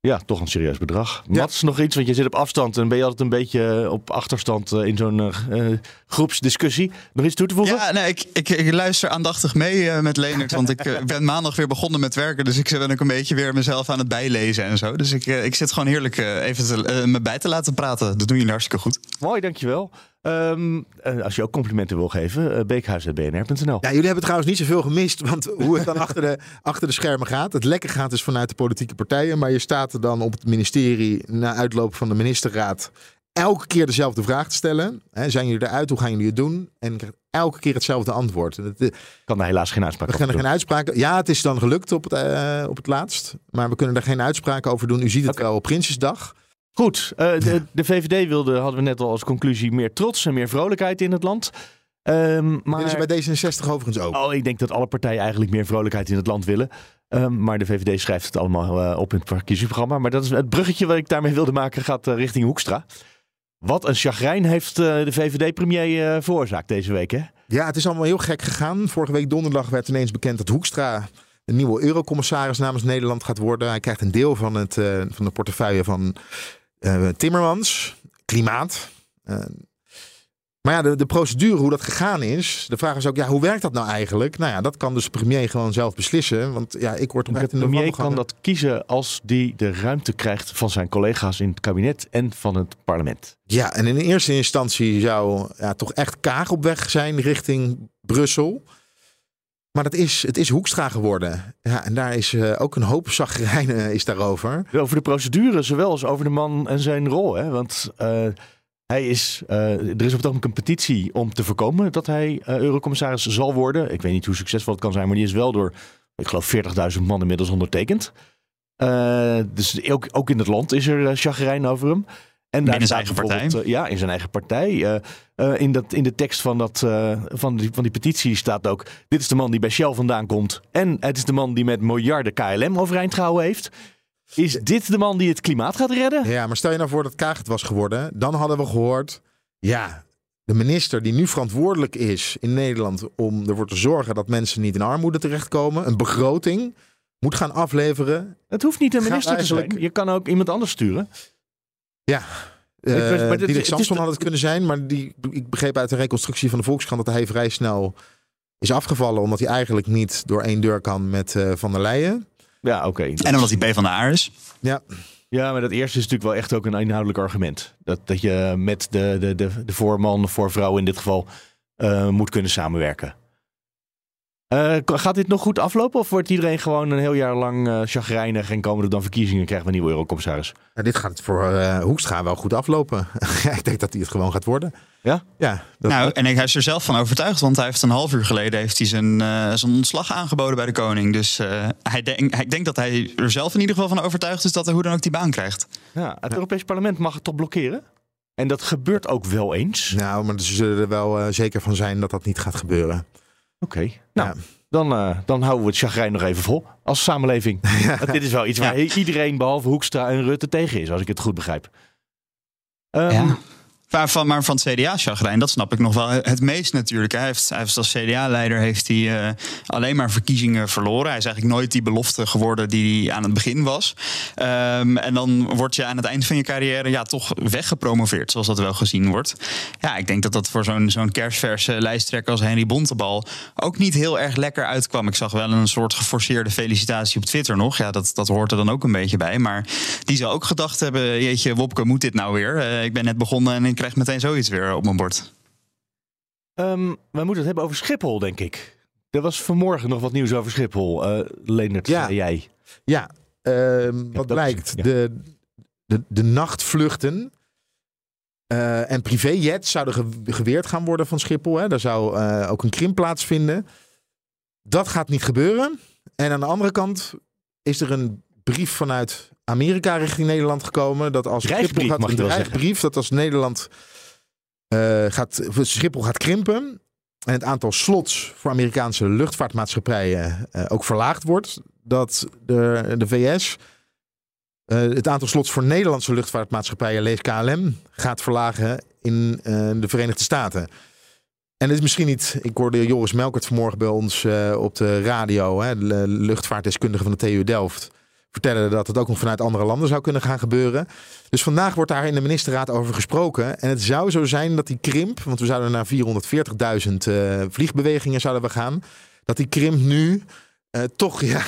Ja, toch een serieus bedrag. Ja. Mats, nog iets, want je zit op afstand en ben je altijd een beetje op achterstand eh, in zo'n eh, eh, groepsdiscussie. Nog iets toe te voegen? Ja, nee, ik, ik, ik luister aandachtig mee eh, met Leonard. Want ik eh, ben maandag weer begonnen met werken. Dus ik ben ook een beetje weer mezelf aan het bijlezen en zo. Dus ik, eh, ik zit gewoon heerlijk eh, even te, eh, me bij te laten praten. Dat doen jullie hartstikke goed. Mooi, dankjewel. Ehm, eh, als je ook complimenten wil geven, uh, beekhuis.bnr.nl. Ja, jullie hebben trouwens niet zoveel gemist. Want hoe het dan achter de, achter de schermen gaat. Het lekker gaat dus vanuit de politieke partijen. Maar je staat er dan op het ministerie na uitloop van de ministerraad. Elke keer dezelfde vraag te stellen. Hè, zijn jullie eruit? Hoe gaan jullie het doen? En elke keer hetzelfde antwoord. Het, Ik kan daar helaas geen uitspraak we over gaan er geen uitspraken. Ja, het is dan gelukt op het, eh, op het laatst. Maar we kunnen er geen uitspraken over doen. U ziet het Oké. wel op Prinsjesdag. Goed, eh, de, de VVD wilde, hadden we net al als conclusie, meer trots en meer vrolijkheid in het land. Ehm, maar... Is bij D66 overigens ook. Oh, ik denk dat alle partijen eigenlijk meer vrolijkheid in het land willen. Ehm, maar de VVD schrijft het allemaal eh, op in het verkiezingsprogramma. Maar dat is het bruggetje wat ik daarmee wilde maken, gaat eh, richting Hoekstra. Wat een chagrijn heeft de VVD-premier veroorzaakt deze week, hè? Ja, het is allemaal heel gek gegaan. Vorige week donderdag werd ineens bekend dat Hoekstra een nieuwe eurocommissaris namens Nederland gaat worden. Hij krijgt een deel van, het, van de portefeuille van eh, Timmermans, klimaat. Eh, maar ja, de, de procedure, hoe dat gegaan is. De vraag is ook, ja, hoe werkt dat nou eigenlijk? Nou ja, dat kan dus de premier gewoon zelf beslissen. Want ja, ik word echt in de premier kan dat kiezen als die de ruimte krijgt van zijn collega's in het kabinet en van het parlement. Ja, en in eerste instantie zou ja, toch echt Kaag op weg zijn richting Brussel. Maar dat is, het is Hoekstra geworden. Ja, en daar is eh, ook een hoop zagrijn eh, is daarover. Over de procedure, zowel als over de man en zijn rol. Hè? Want eh, hij is, eh, er is op het ogenblik een petitie om te voorkomen dat hij eurocommissaris zal worden. Ik weet niet hoe succesvol het kan zijn, maar die is wel door, ik geloof, 40.000 man inmiddels ondertekend. Dus ook, ook in het land is er chagrijn over hem. En Binnen zijn eigen partij? Uh, ja, in zijn eigen partij. in, dat, in de tekst van, dat, van, die, van die petitie staat ook... dit is de man die bij Shell vandaan komt... en het is de man die met miljarden KLM overeind gehouden heeft... Is dit de man die het klimaat gaat redden? Ja, maar stel je nou voor dat Kaag het was geworden. Dan hadden we gehoord, ja, de minister die nu verantwoordelijk is in Nederland om ervoor te zorgen dat mensen niet in armoede terechtkomen, een begroting moet gaan afleveren. Het hoeft niet een minister eigenlijk... te zijn. Je kan ook iemand anders sturen. Ja, uh, Diederik Samson had het kunnen zijn, maar die, ik begreep uit de reconstructie van de Volkskrant dat hij vrij snel is afgevallen, omdat hij eigenlijk niet door één deur kan met uh, Van der Leyen. Ja, oké. En omdat hij B van de A is. Ja. Ja, maar dat eerste is natuurlijk wel echt ook een inhoudelijk argument. Dat, dat je met de, de, de, de voorman, de voorvrouw in dit geval, uh, moet kunnen samenwerken. Uh, gaat dit nog goed aflopen of wordt iedereen gewoon een heel jaar lang uh, chagrijnig en komen er dan verkiezingen en krijgen we een nieuwe eurocommissaris? Ja, dit gaat voor uh, Hoekstra wel goed aflopen. ik denk dat hij het gewoon gaat worden. Ja? Ja. Dat... Nou, en hij is er zelf van overtuigd, want hij heeft een half uur geleden heeft hij zijn, zijn ontslag aangeboden bij de koning. Dus hij, denk, hij denkt dat hij er zelf in ieder geval van overtuigd is dat hij hoe dan ook die baan krijgt. Ja, het Europees Parlement mag het toch blokkeren? En dat gebeurt ook wel eens. Nou, maar ze zullen er wel zeker van zijn dat dat niet gaat gebeuren. Oké, nou, dan, uh, dan houden we het chagrijn nog even vol als samenleving. dit is wel iets waar iedereen behalve Hoekstra en Rutte tegen is, als ik het goed begrijp. Um, Maar van, het CDA-chagrijn, dat snap ik nog wel het meest natuurlijk. Hij heeft, hij als CDA-leider heeft hij uh, alleen maar verkiezingen verloren. Hij is eigenlijk nooit die belofte geworden die hij aan het begin was. Um, en dan word je aan het eind van je carrière ja, toch weggepromoveerd, zoals dat wel gezien wordt. Ja, ik denk dat dat voor zo'n zo'n kerstverse lijsttrekker als Henry Bontebal ook niet heel erg lekker uitkwam. Ik zag wel een soort geforceerde felicitatie op Twitter nog. Ja, dat, dat hoort er dan ook een beetje bij. Maar die zou ook gedacht hebben, jeetje, Wopke, moet dit nou weer? Uh, ik ben net begonnen en ik krijg meteen zoiets weer op mijn bord. Um, we moeten het hebben over Schiphol, denk ik. Er was vanmorgen nog wat nieuws over Schiphol. Uh, Leendert, ja. jij. Ja, uh, wat blijkt. De, de, de nachtvluchten uh, en privéjets zouden geweerd gaan worden van Schiphol. Hè. Daar zou uh, ook een krim plaatsvinden. Dat gaat niet gebeuren. En aan de andere kant is er een brief vanuit Amerika richting Nederland gekomen. Dat als Schiphol gaat, een brief dat als Nederland uh, gaat, Schiphol gaat krimpen. En het aantal slots voor Amerikaanse luchtvaartmaatschappijen uh, ook verlaagd wordt. Dat de, de VS uh, het aantal slots voor Nederlandse luchtvaartmaatschappijen, lees KLM, gaat verlagen in de Verenigde Staten. En het is misschien niet. Ik hoorde Joris Melkert vanmorgen bij ons op de radio, hè, de luchtvaartdeskundige van de TU Delft vertellen dat het ook nog vanuit andere landen zou kunnen gaan gebeuren. Dus vandaag wordt daar in de ministerraad over gesproken. En het zou zo zijn dat die krimp, want we zouden naar 440.000 uh, vliegbewegingen zouden we gaan, dat die krimp nu uh, toch, ja.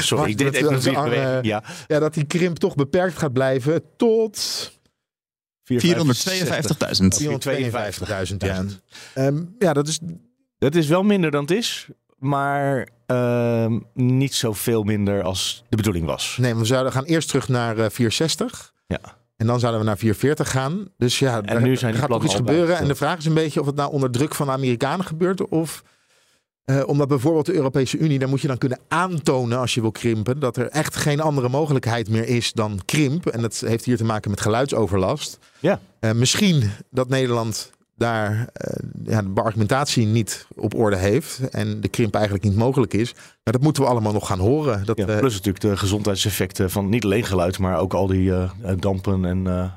Sorry, ik deed even een vliegbeweging. Ja. ja, dat die krimp toch beperkt gaat blijven tot. 452.000. 452.000, ja. Um, ja, dat is. Dat is wel minder dan het is. Maar uh, niet zoveel minder als de bedoeling was. Nee, we zouden gaan eerst terug naar uh, eh, 460. Ja. En dan zouden we naar 440 gaan. Dus ja, en nu zijn er gaat toch iets gebeuren. En de vraag is een beetje of het nou onder druk van de Amerikanen gebeurt. Of uh, omdat bijvoorbeeld de Europese Unie, daar moet je dan kunnen aantonen als je wil krimpen. Dat er echt geen andere mogelijkheid meer is dan krimp. En dat heeft hier te maken met geluidsoverlast. Ja. Uh, misschien dat Nederland daar uh, ja, de argumentatie niet op orde heeft en de krimp eigenlijk niet mogelijk is. Maar dat moeten we allemaal nog gaan horen. Dat, ja, plus uh, natuurlijk de gezondheidseffecten van niet alleen geluid, maar ook al die uh, dampen en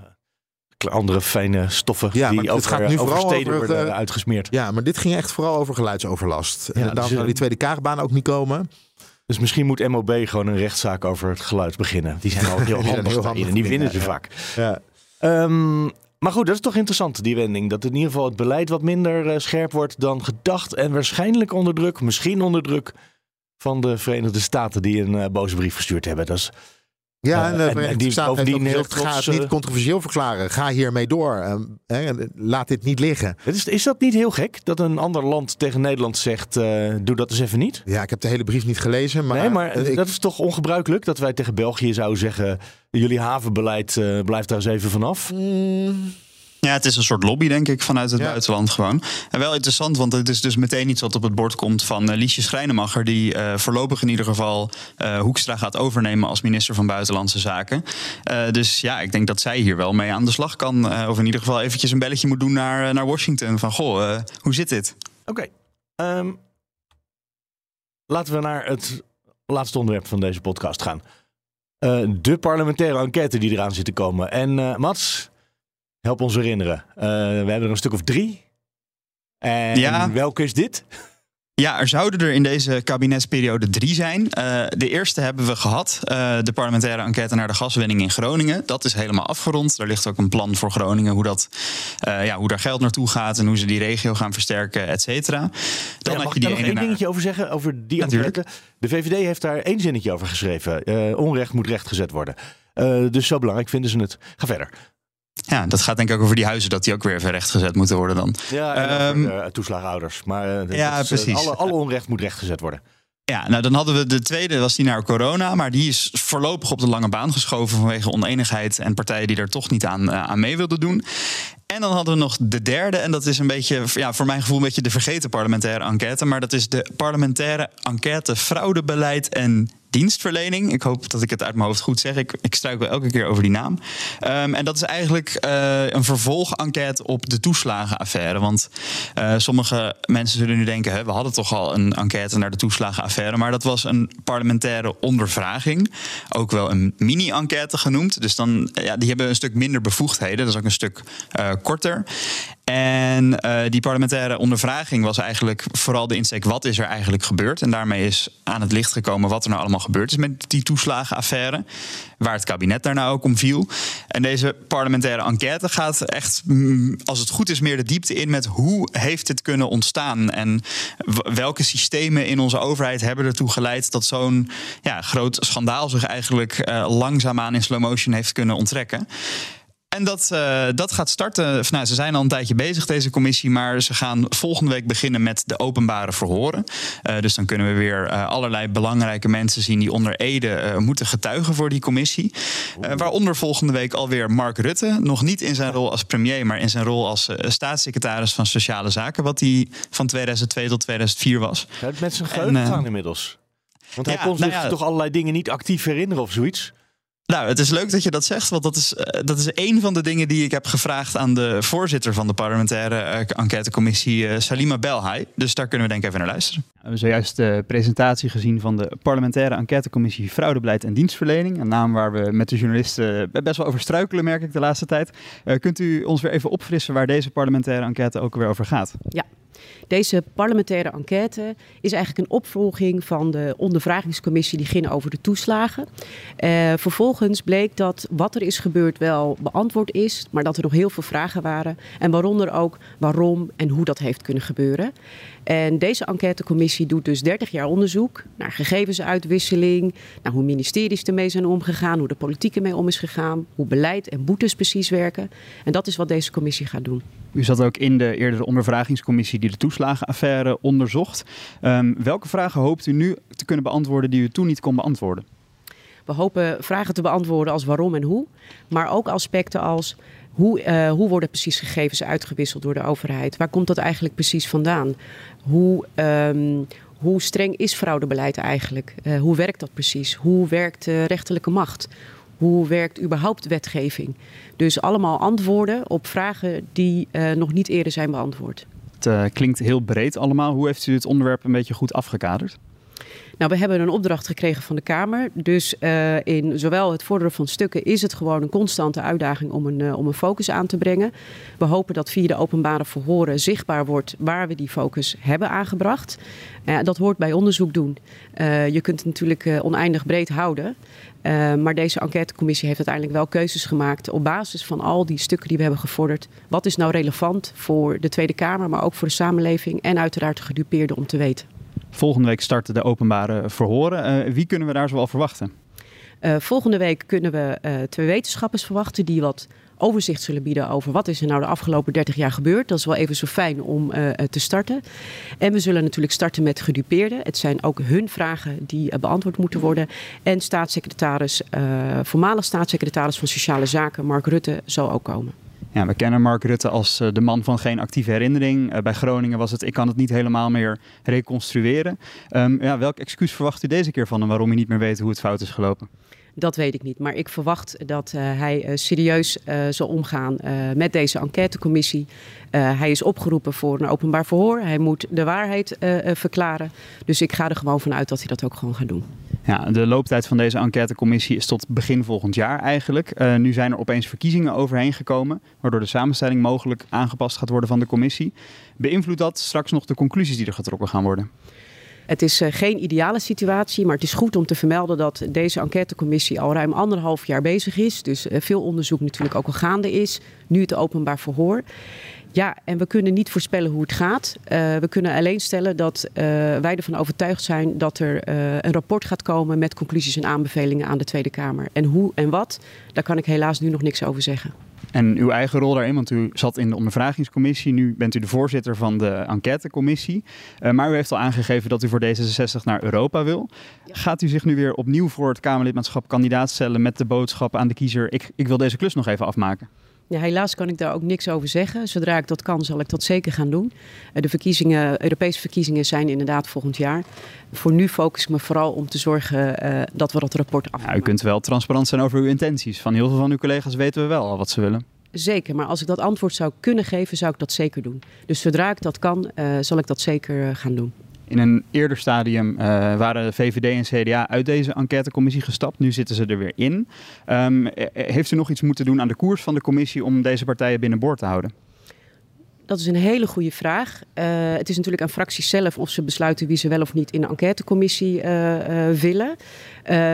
andere fijne stoffen ja, die over, het gaat nu over steden over, worden uitgesmeerd. Ja, maar dit ging echt vooral over geluidsoverlast. Ja, en daarom dus, zou die tweede kaagbaan ook niet komen. Dus misschien moet MOB gewoon een rechtszaak over het geluid beginnen. Die zijn al heel handig, heel handig en die winnen ze vaak. Ja. Um, maar goed, dat is toch interessant, die wending. Dat in ieder geval het beleid wat minder uh, scherp wordt dan gedacht. En waarschijnlijk onder druk, misschien onder druk van de Verenigde Staten die een uh, boze brief gestuurd hebben. Dat is, ja, en, uh, en, en die bovendien heel trots, ga het niet controversieel verklaren. Ga hiermee door. Uh, laat dit niet liggen. Is, is dat niet heel gek dat een ander land tegen Nederland zegt: uh, doe dat eens even niet? Ja, ik heb de hele brief niet gelezen. Maar, nee, maar ik... dat is toch ongebruikelijk dat wij tegen België zouden zeggen: jullie havenbeleid blijft daar eens even vanaf? Mm. Ja, het is een soort lobby, denk ik, vanuit het Ja. buitenland gewoon. En wel interessant, want het is dus meteen iets wat op het bord komt van uh, Liesje Schrijnemacher, die uh, voorlopig in ieder geval uh, Hoekstra gaat overnemen als minister van Buitenlandse Zaken. Uh, dus ja, ik denk dat zij hier wel mee aan de slag kan. Of in ieder geval eventjes een belletje moet doen naar, naar Washington. Van goh, hoe zit dit? Oké. Okay. Um, laten we naar het laatste onderwerp van deze podcast gaan. De parlementaire enquête die eraan zit te komen. En Mats, help ons herinneren. Uh, we hebben er een stuk of drie. En ja. welke is dit? Ja, er zouden er in deze kabinetsperiode drie zijn. Uh, de eerste hebben we gehad, uh, de parlementaire enquête naar de gaswinning in Groningen. Dat is helemaal afgerond. Er ligt ook een plan voor Groningen, hoe, dat, uh, ja, hoe daar geld naartoe gaat en hoe ze die regio gaan versterken, et cetera. Dan ja, mag ik daar nog één naar... dingetje over zeggen, over die Natuurlijk. enquête? De VVD heeft daar één zinnetje over geschreven. onrecht moet rechtgezet worden. dus zo belangrijk vinden ze het. Ga verder. Ja, dat gaat denk ik ook over die huizen, dat die ook weer even rechtgezet moeten worden dan. Ja, um, over, uh, toeslagenouders. Maar uh, ja, is, precies. alle, alle onrecht moet rechtgezet worden. Ja, nou dan hadden we de tweede, was die naar corona. Maar die is voorlopig op de lange baan geschoven vanwege oneenigheid en partijen die er toch niet aan, uh, aan mee wilden doen. En dan hadden we nog de derde, en dat is een beetje, ja, voor mijn gevoel, een beetje de vergeten parlementaire enquête. Maar dat is de parlementaire enquête fraudebeleid en dienstverlening. Ik hoop dat ik het uit mijn hoofd goed zeg. Ik, ik struikel elke keer over die naam. Um, en dat is eigenlijk uh, een vervolg-enquête op de toeslagenaffaire. Want uh, sommige mensen zullen nu denken: hè, we hadden toch al een enquête naar de toeslagenaffaire. Maar dat was een parlementaire ondervraging. Ook wel een mini-enquête genoemd. Dus dan, ja, die hebben een stuk minder bevoegdheden. Dat is ook een stuk uh, korter. En uh, die parlementaire ondervraging was eigenlijk vooral de insteek: wat is er eigenlijk gebeurd? En daarmee is aan het licht gekomen wat er nou allemaal gebeurd is met die toeslagenaffaire. Waar het kabinet daar nou ook om viel. En deze parlementaire enquête gaat echt, als het goed is, meer de diepte in met hoe heeft dit kunnen ontstaan. En welke systemen in onze overheid hebben ertoe geleid dat zo'n ja, groot schandaal zich eigenlijk uh, langzaamaan in slow motion heeft kunnen onttrekken. En dat, uh, dat gaat starten. Nou, ze zijn al een tijdje bezig, deze commissie. Maar ze gaan volgende week beginnen met de openbare verhoren. Uh, dus dan kunnen we weer uh, allerlei belangrijke mensen zien die onder Ede moeten getuigen voor die commissie. waaronder volgende week alweer Mark Rutte. Nog niet in zijn rol als premier, maar in zijn rol als staatssecretaris van Sociale Zaken. Wat hij van 2002 tot 2004 was. Ja, met zijn geheugen inmiddels. Want hij ja, kon zich nou ja, toch allerlei dingen niet actief herinneren of zoiets. Nou, het is leuk dat je dat zegt, want dat is, uh, dat is een van de dingen die ik heb gevraagd aan de voorzitter van de parlementaire uh, enquêtecommissie, uh, Salima Belhai. Dus daar kunnen we denk ik even naar luisteren. We hebben zojuist de presentatie gezien van de parlementaire enquêtecommissie Fraudebeleid en Dienstverlening. Een naam waar we met de journalisten best wel over struikelen, merk ik de laatste tijd. kunt u ons weer even opfrissen waar deze parlementaire enquête ook weer over gaat? Ja. Deze parlementaire enquête is eigenlijk een opvolging van de ondervragingscommissie die ging over de toeslagen. Uh, vervolgens bleek dat wat er is gebeurd wel beantwoord is, maar dat er nog heel veel vragen waren. En waaronder ook waarom en hoe dat heeft kunnen gebeuren. En deze enquêtecommissie doet dus 30 jaar onderzoek naar gegevensuitwisseling, naar hoe ministeries ermee zijn omgegaan, hoe de politiek ermee om is gegaan, hoe beleid en boetes precies werken. En dat is wat deze commissie gaat doen. U zat ook in de eerdere ondervragingscommissie die de toeslagenaffaire onderzocht. Um, welke vragen hoopt u nu te kunnen beantwoorden die u toen niet kon beantwoorden? We hopen vragen te beantwoorden als waarom en hoe, maar ook aspecten als hoe, uh, hoe worden precies gegevens uitgewisseld door de overheid? Waar komt dat eigenlijk precies vandaan? Hoe, um, hoe streng is fraudebeleid eigenlijk? Uh, hoe werkt dat precies? Hoe werkt de rechterlijke macht? Hoe werkt überhaupt wetgeving? Dus allemaal antwoorden op vragen die uh, nog niet eerder zijn beantwoord. Het klinkt heel breed allemaal. Hoe heeft u het onderwerp een beetje goed afgekaderd? Nou, we hebben een opdracht gekregen van de Kamer. Dus uh, in zowel het vorderen van stukken is het gewoon een constante uitdaging om een, uh, om een focus aan te brengen. We hopen dat via de openbare verhoren zichtbaar wordt waar we die focus hebben aangebracht. Uh, dat hoort bij onderzoek doen. je kunt het natuurlijk oneindig breed houden. maar deze enquêtecommissie heeft uiteindelijk wel keuzes gemaakt op basis van al die stukken die we hebben gevorderd. Wat is nou relevant voor de Tweede Kamer, maar ook voor de samenleving en uiteraard de gedupeerden om te weten. Volgende week starten de openbare verhoren. Uh, wie kunnen we daar zoal verwachten? Uh, volgende week kunnen we uh, twee wetenschappers verwachten die wat overzicht zullen bieden over wat is er nou de afgelopen 30 jaar gebeurd. Dat is wel even zo fijn om te starten. En we zullen natuurlijk starten met gedupeerden. Het zijn ook hun vragen die beantwoord moeten worden. En staatssecretaris, voormalig staatssecretaris van Sociale Zaken, Mark Rutte, zal ook komen. Ja, we kennen Mark Rutte als eh, de man van geen actieve herinnering. Eh, bij Groningen was het, ik kan het niet helemaal meer reconstrueren. Um, ja, welk excuus verwacht u deze keer van en waarom u niet meer weet hoe het fout is gelopen? Dat weet ik niet. Maar ik verwacht dat uh, hij serieus zal omgaan met deze enquêtecommissie. hij is opgeroepen voor een openbaar verhoor. Hij moet de waarheid verklaren. Dus ik ga er gewoon vanuit dat hij dat ook gewoon gaat doen. Ja, de looptijd van deze enquêtecommissie is tot begin volgend jaar eigenlijk. nu zijn er opeens verkiezingen overheen gekomen, waardoor de samenstelling mogelijk aangepast gaat worden van de commissie. Beïnvloedt dat straks nog de conclusies die er getrokken gaan worden? Het is uh, geen ideale situatie, maar het is goed om te vermelden dat deze enquêtecommissie al ruim anderhalf jaar bezig is. Dus uh, veel onderzoek natuurlijk ook al gaande is. Nu het openbaar verhoor. Ja, en we kunnen niet voorspellen hoe het gaat. Uh, we kunnen alleen stellen dat wij ervan overtuigd zijn dat er een rapport gaat komen met conclusies en aanbevelingen aan de Tweede Kamer. En hoe en wat, daar kan ik helaas nu nog niks over zeggen. En uw eigen rol daarin, want u zat in de ondervragingscommissie. Nu bent u de voorzitter van de enquêtecommissie. Uh, maar u heeft al aangegeven dat u voor D66 naar Europa wil. Gaat u zich nu weer opnieuw voor het Kamerlidmaatschap kandidaat stellen met de boodschap aan de kiezer: ik, ik wil deze klus nog even afmaken? Ja, helaas kan ik daar ook niks over zeggen. Zodra ik dat kan, zal ik dat zeker gaan doen. De verkiezingen, Europese verkiezingen zijn inderdaad volgend jaar. Voor nu focus ik me vooral om te zorgen uh, dat we dat rapport af. Ja, u kunt wel transparant zijn over uw intenties. Van heel veel van uw collega's weten we wel al wat ze willen. Zeker, maar als ik dat antwoord zou kunnen geven, zou ik dat zeker doen. Dus zodra ik dat kan, uh, zal ik dat zeker uh, gaan doen. In een eerder stadium uh, waren VVD en CDA uit deze enquêtecommissie gestapt. Nu zitten ze er weer in. Um, heeft u nog iets moeten doen aan de koers van de commissie om deze partijen binnenboord te houden? Dat is een hele goede vraag. Het is natuurlijk aan fracties zelf of ze besluiten wie ze wel of niet in de enquêtecommissie willen.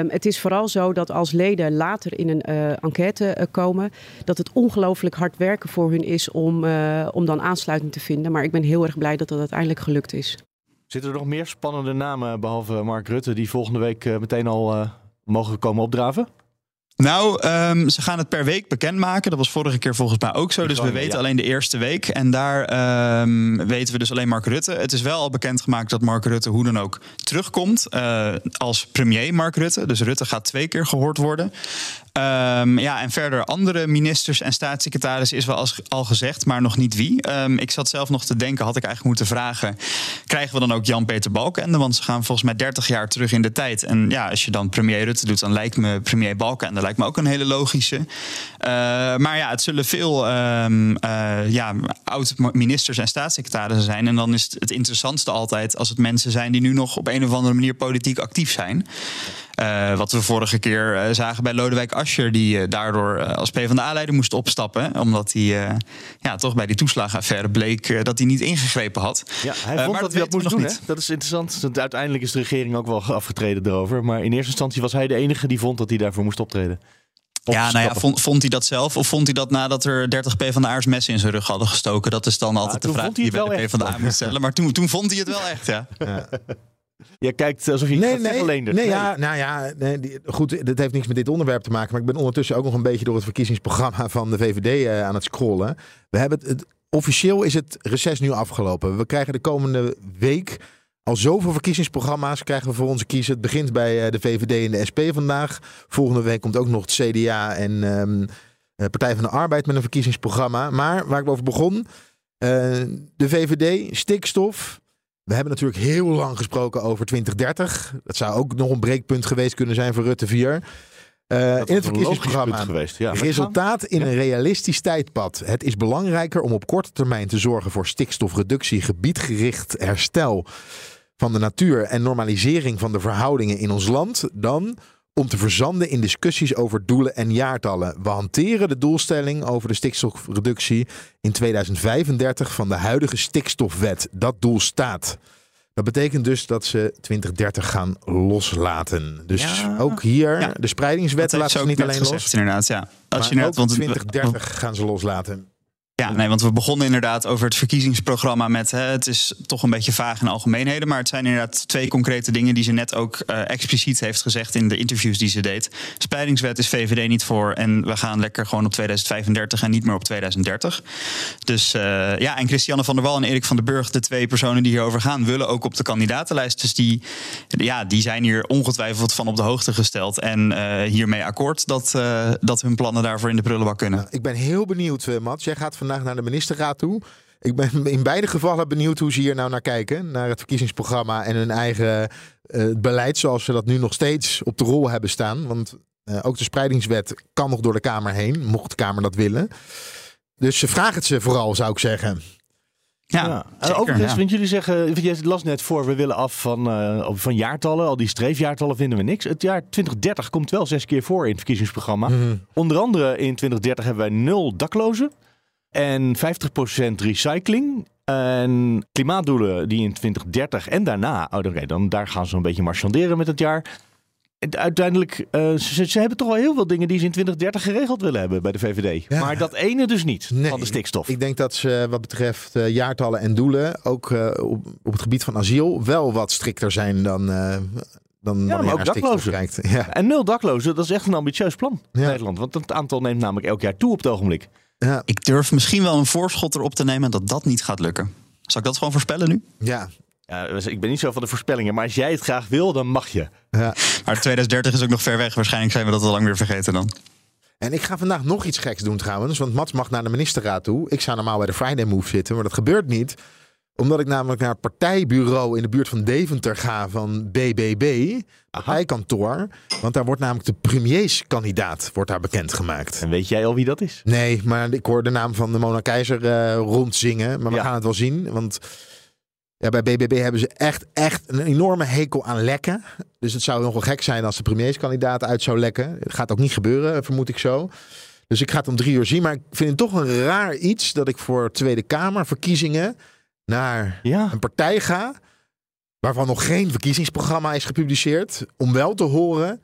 het is vooral zo dat als leden later in een enquête komen, dat het ongelooflijk hard werken voor hun is om, om dan aansluiting te vinden. Maar ik ben heel erg blij dat dat uiteindelijk gelukt is. Zitten er nog meer spannende namen, behalve Mark Rutte, die volgende week uh, meteen al uh, mogen komen opdraven? Nou, um, ze gaan het per week bekendmaken. Dat was vorige keer volgens mij ook zo. Dus we weten ja. alleen de eerste week. En daar um, weten we dus alleen Mark Rutte. Het is wel al bekendgemaakt dat Mark Rutte hoe dan ook terugkomt. Uh, als premier Mark Rutte. Dus Rutte gaat twee keer gehoord worden. Um, ja, en verder andere ministers en staatssecretarissen is wel als, al gezegd, maar nog niet wie. Um, ik zat zelf nog te denken, had ik eigenlijk moeten vragen... krijgen we dan ook Jan-Peter Balkenende? Want ze gaan volgens mij 30 jaar terug in de tijd. En ja, als je dan premier Rutte doet, dan lijkt me premier Balkenende... lijkt me ook een hele logische. Uh, maar ja, het zullen veel um, ja, oud-ministers en staatssecretarissen zijn. En dan is het, het interessantste altijd als het mensen zijn... die nu nog op een of andere manier politiek actief zijn... Uh, wat we vorige keer uh, zagen bij Lodewijk Asscher, die uh, daardoor als PvdA-leider moest opstappen. Omdat hij ja, toch bij die toeslagenaffaire bleek dat hij niet ingegrepen had. Ja, hij vond dat hij dat moest doen. Dat is interessant. Uiteindelijk is de regering ook wel afgetreden erover. Maar in eerste instantie was hij de enige die vond dat hij daarvoor moest optreden. Ja, nou ja, vond, vond, hij dat zelf of vond hij dat nadat er 30 PvdA'ers messen in zijn rug hadden gestoken? Dat is dan altijd ja, de vraag die je bij de PvdA moet stellen. Maar toen, toen vond hij het wel echt, ja. ja. Je kijkt alsof je nee, nee, alleen nee, nee, ja, nou ja, nee, die, goed, dat heeft niks met dit onderwerp te maken. Maar ik ben ondertussen ook nog een beetje door het verkiezingsprogramma van de VVD uh, aan het scrollen. We hebben het, het, officieel is het reces nu afgelopen. We krijgen de komende week al zoveel verkiezingsprogramma's krijgen we voor onze kiezen. Het begint bij uh, de VVD en de SP vandaag. Volgende week komt ook nog het CDA en um, Partij van de Arbeid met een verkiezingsprogramma. Maar waar ik over begon, uh, de VVD, stikstof, we hebben natuurlijk heel lang gesproken over 2030. Dat zou ook nog een breekpunt geweest kunnen zijn voor Rutte 4. Uh, in het verkiezingsprogramma. Geweest, ja. Resultaat in een realistisch tijdpad. Het is belangrijker om op korte termijn te zorgen voor stikstofreductie, gebiedgericht herstel van de natuur en normalisering van de verhoudingen in ons land dan om te verzanden in discussies over doelen en jaartallen. We hanteren de doelstelling over de stikstofreductie in 2035 van de huidige stikstofwet. Dat doel staat. Dat betekent dus dat ze 2030 gaan loslaten. Dus ja. ook hier, ja. de spreidingswet laten ze niet alleen gezegd, los. Inderdaad, ja. Als je net, want 2030 gaan ze loslaten. Ja, nee, want we begonnen inderdaad over het verkiezingsprogramma met hè, het is toch een beetje vaag in algemeenheden, maar het zijn inderdaad twee concrete dingen die ze net ook uh, expliciet heeft gezegd in de interviews die ze deed. Spreidingswet is VVD niet voor en we gaan lekker gewoon op 2035 en niet meer op 2030. Dus uh, ja, en Christiane van der Wal en Erik van den Burg, de twee personen die hierover gaan, willen ook op de kandidatenlijst. Dus die, ja, die zijn hier ongetwijfeld van op de hoogte gesteld en uh, hiermee akkoord dat, dat hun plannen daarvoor in de prullenbak kunnen. Ik ben heel benieuwd, Mats. Jij gaat van vandaag naar de ministerraad toe. Ik ben in beide gevallen benieuwd hoe ze hier nou naar kijken. Naar het verkiezingsprogramma en hun eigen uh, beleid zoals ze dat nu nog steeds op de rol hebben staan. Want uh, ook de spreidingswet kan nog door de Kamer heen, mocht de Kamer dat willen. Dus ze vragen het ze vooral, zou ik zeggen. Ja, ja. Zeker, overigens, ja. want jullie zeggen, je las net voor, we willen af van, uh, van jaartallen. Al die streefjaartallen vinden we niks. Het jaar 2030 komt wel zes keer voor in het verkiezingsprogramma. Mm -hmm. Onder andere in 2030 hebben wij nul daklozen en 50% recycling. En klimaatdoelen die in 2030 en daarna, oh, okay, dan, daar gaan ze een beetje marchanderen met het jaar. Uiteindelijk, uh, ze, ze, hebben toch wel heel veel dingen die ze in 2030 geregeld willen hebben bij de VVD. Ja. Maar dat ene dus niet, nee, van de stikstof. Ik denk dat ze wat betreft uh, jaartallen en doelen, ook uh, op, op het gebied van asiel, wel wat strikter zijn dan, dan ja, maar ook daklozen. Kijkt. Ja. En nul daklozen, dat is echt een ambitieus plan in ja. Nederland. Want het aantal neemt namelijk elk jaar toe op het ogenblik. Ja. Ik durf misschien wel een voorschot erop te nemen dat dat niet gaat lukken. Zal ik dat gewoon voorspellen nu? Ja. ja ik ben niet zo van de voorspellingen, maar als jij het graag wil, dan mag je. Ja. Maar 2030 is ook nog ver weg. Waarschijnlijk zijn we dat al lang weer vergeten dan. En ik ga vandaag nog iets geks doen trouwens. Want Mats mag naar de ministerraad toe. Ik zou normaal bij de Friday Move zitten, maar dat gebeurt niet omdat ik namelijk naar het partijbureau in de buurt van Deventer ga van BBB, partijkantoor. Want daar wordt namelijk de premierskandidaat wordt daar bekendgemaakt. En weet jij al wie dat is? Nee, maar ik hoor de naam van de Mona Keizer uh, rondzingen. Maar we ja. gaan het wel zien, want ja, bij BBB hebben ze echt, echt een enorme hekel aan lekken. Dus het zou nogal gek zijn als de premierskandidaat uit zou lekken. Het gaat ook niet gebeuren, vermoed ik zo. Dus ik ga het om drie uur zien. Maar ik vind het toch een raar iets dat ik voor Tweede Kamer verkiezingen naar ja. een partij ga. waarvan nog geen verkiezingsprogramma is gepubliceerd. om wel te horen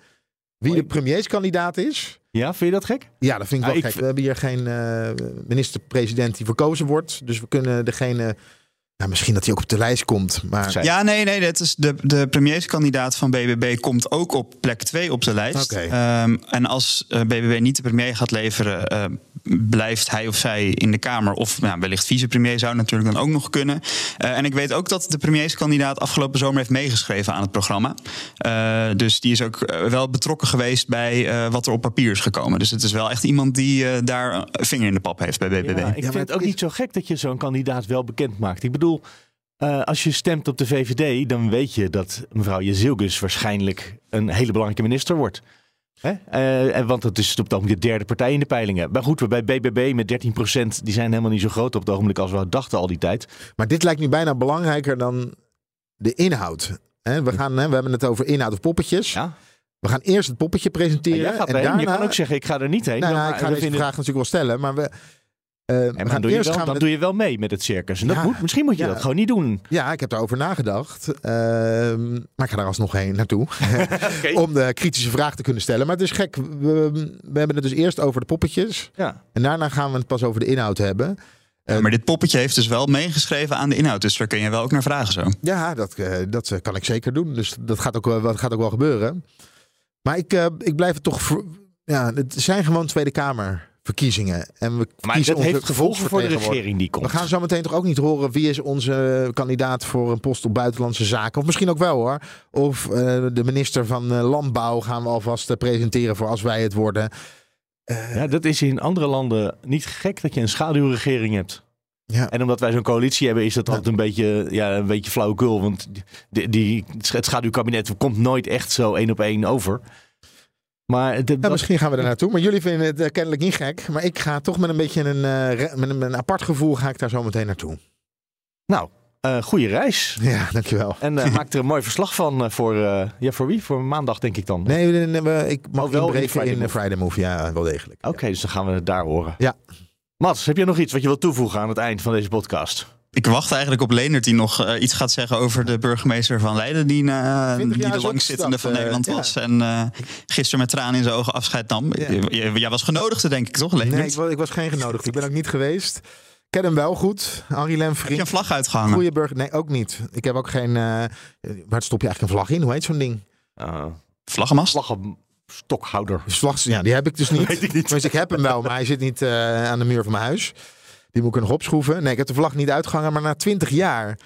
wie de premierskandidaat is. Ja, vind je dat gek? Ja, dat vind ik wel gek. We hebben hier geen uh, minister-president die verkozen wordt. Dus we kunnen degene ja, misschien dat hij ook op de lijst komt. Maar... Ja, nee, nee. Dat is de, de premierskandidaat van BBB komt ook op plek 2 op de lijst. Okay. Um, en als uh, BBB niet de premier gaat leveren, uh, blijft hij of zij in de Kamer. Of nou, wellicht vicepremier zou natuurlijk dan ook nog kunnen. Uh, en ik weet ook dat de premierskandidaat afgelopen zomer heeft meegeschreven aan het programma. dus die is ook wel betrokken geweest bij wat er op papier is gekomen. Dus het is wel echt iemand die daar een vinger in de pap heeft bij BBB. Ja, ik vind het ook niet zo gek dat je zo'n kandidaat wel bekend maakt. Ik bedoel, uh, als je stemt op de VVD, dan weet je dat mevrouw Jezilgus waarschijnlijk een hele belangrijke minister wordt. Hè? Uh, en want het is op het ogenblik de derde partij in de peilingen. Maar goed, we bij BBB met 13%, die zijn helemaal niet zo groot op het ogenblik als we dachten al die tijd. Maar dit lijkt nu bijna belangrijker dan de inhoud. Hè? We, gaan, hè, we hebben het over inhoud of poppetjes. Ja. We gaan eerst het poppetje presenteren. Ja, en daarna... Je kan ook zeggen, ik ga er niet heen. Nou, nou, ik ga deze vinden... vraag natuurlijk wel stellen, maar we... Uh, en dan, doe je, wel, dan doe je wel mee met het circus. En dat moet, misschien moet je ja, dat gewoon niet doen. Ja, ik heb daarover nagedacht. Uh, maar ik ga daar alsnog heen naartoe. okay. Om de kritische vraag te kunnen stellen. Maar het is gek. We, we, hebben het dus eerst over de poppetjes. Ja. En daarna gaan we het pas over de inhoud hebben. Ja, maar dit poppetje heeft dus wel meegeschreven aan de inhoud. Dus daar kun je wel ook naar vragen zo. Ja, dat, uh, dat kan ik zeker doen. Dus dat gaat ook, dat gaat ook wel gebeuren. Maar ik, ik blijf het toch... Voor, ja, het zijn gewoon Tweede Kamer verkiezingen. En we maar dat heeft gevolgen voor de regering die komt. We gaan zo meteen toch ook niet horen wie is onze kandidaat voor een post op buitenlandse zaken. Of misschien ook wel hoor. Of uh, de minister van uh, Landbouw gaan we alvast uh, presenteren voor als wij het worden. ja, dat is in andere landen niet gek dat je een schaduwregering hebt. Ja. En omdat wij zo'n coalitie hebben, is dat altijd een beetje, ja, een beetje flauwekul. Want die, die, het schaduwkabinet komt nooit echt zo één op één over. Maar ja, misschien gaan we er naartoe. Maar jullie vinden het uh, kennelijk niet gek. Maar ik ga toch met een beetje een, uh, met een, een, apart gevoel ga ik daar zo meteen naartoe. Nou, uh, goede reis. Ja, dankjewel. En maak er een mooi verslag van voor, ja, voor wie? Voor maandag denk ik dan. Nee, nee, nee ik mag oh, wel inbreken in Friday, in Friday Move. Ja, wel degelijk. Oké, okay, dus dan gaan we het daar horen. Ja. Mats, heb je nog iets wat je wilt toevoegen aan het eind van deze podcast? Ik wacht eigenlijk op Leendert die nog uh, iets gaat zeggen over de burgemeester van Leiden. Die, uh, die de langzittende van uh, Nederland was. Ja. En uh, gisteren met tranen in zijn ogen afscheid nam. Ja. Jij was genodigd, denk ik toch, Leendert? Nee, ik, ik, was geen genodigd. Ik ben ook niet geweest. Ik ken hem wel goed. Henri Lemfrink. Heb je een vlag uitgehangen? Goeie burger. Nee, ook niet. Ik heb ook geen... waar stop je eigenlijk een vlag in? Hoe heet zo'n ding? Vlaggenmast? Vlaggenstokhouder. Vlags, ja, die heb ik dus niet. ik niet. Dus ik heb hem wel, maar hij zit niet aan de muur van mijn huis. Die moet ik nog opschroeven. Nee, ik heb de vlag niet uitgehangen, maar na twintig jaar.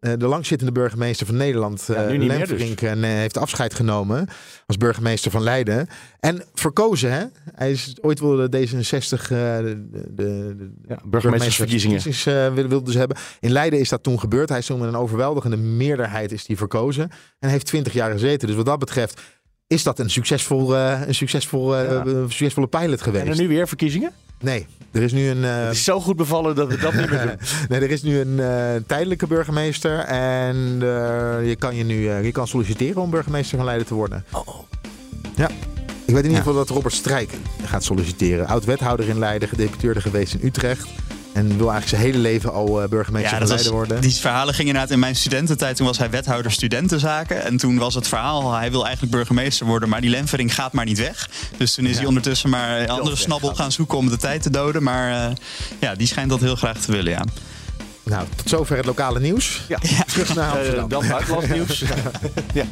Uh, de langzittende burgemeester van Nederland, ja, Lemfrink, dus. uh, heeft afscheid genomen als burgemeester van Leiden. En verkozen, hè? Hij is ooit wilde D66 de, de, de ja, burgemeestersverkiezingen wilde ze hebben. In Leiden is dat toen gebeurd. Hij is toen met een overweldigende meerderheid is die verkozen. En heeft twintig jaar gezeten. Dus wat dat betreft is dat een, succesvol, een succesvol, ja. succesvolle pilot geweest. En er nu weer verkiezingen? Nee, er is nu een. Uh... Het is zo goed bevallen dat we dat niet meer doen. nee, er is nu een uh, tijdelijke burgemeester. En uh, je kan je nu je kan solliciteren om burgemeester van Leiden te worden. Oh. Ja. Ik weet in ieder geval dat Robert Strijk gaat solliciteren. Oud-wethouder in Leiden, gedeputeerde geweest in Utrecht. En wil eigenlijk zijn hele leven al uh, burgemeester ja, van Leiden worden. Die verhalen gingen inderdaad in mijn studententijd. Toen was hij wethouder studentenzaken. En toen was het verhaal, hij wil eigenlijk burgemeester worden. Maar die Lemvering gaat maar niet weg. Dus toen is hij ondertussen maar een andere snabbel gaan zoeken om de tijd te doden. Maar uh, ja, die schijnt dat heel graag te willen, ja. Nou, tot zover het lokale nieuws. Ja. Terug naar Amsterdam. Uh, dan buitenlands ja.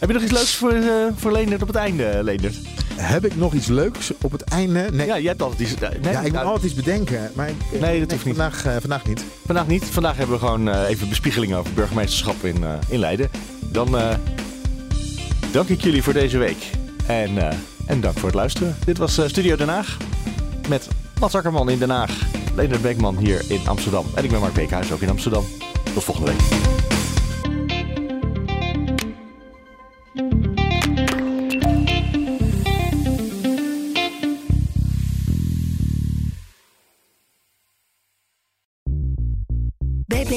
Heb je nog iets leuks voor, uh, voor Leendert op het einde, Leendert? Heb ik nog iets leuks op het einde? Nee. Ja, je hebt altijd iets... Nee, ja, ik moet altijd iets bedenken. Maar ik, nee, dat hoeft niet. Vandaag, uh, vandaag niet. Vandaag niet. Vandaag hebben we gewoon uh, even bespiegeling over burgemeesterschap in, in Leiden. Dan dank ik jullie voor deze week. En, en dank voor het luisteren. Dit was Studio Den Haag. Met Mats Akkerman in Den Haag. Leendert Beekman hier in Amsterdam. En ik ben Mark Beekhuis ook in Amsterdam. Tot volgende week.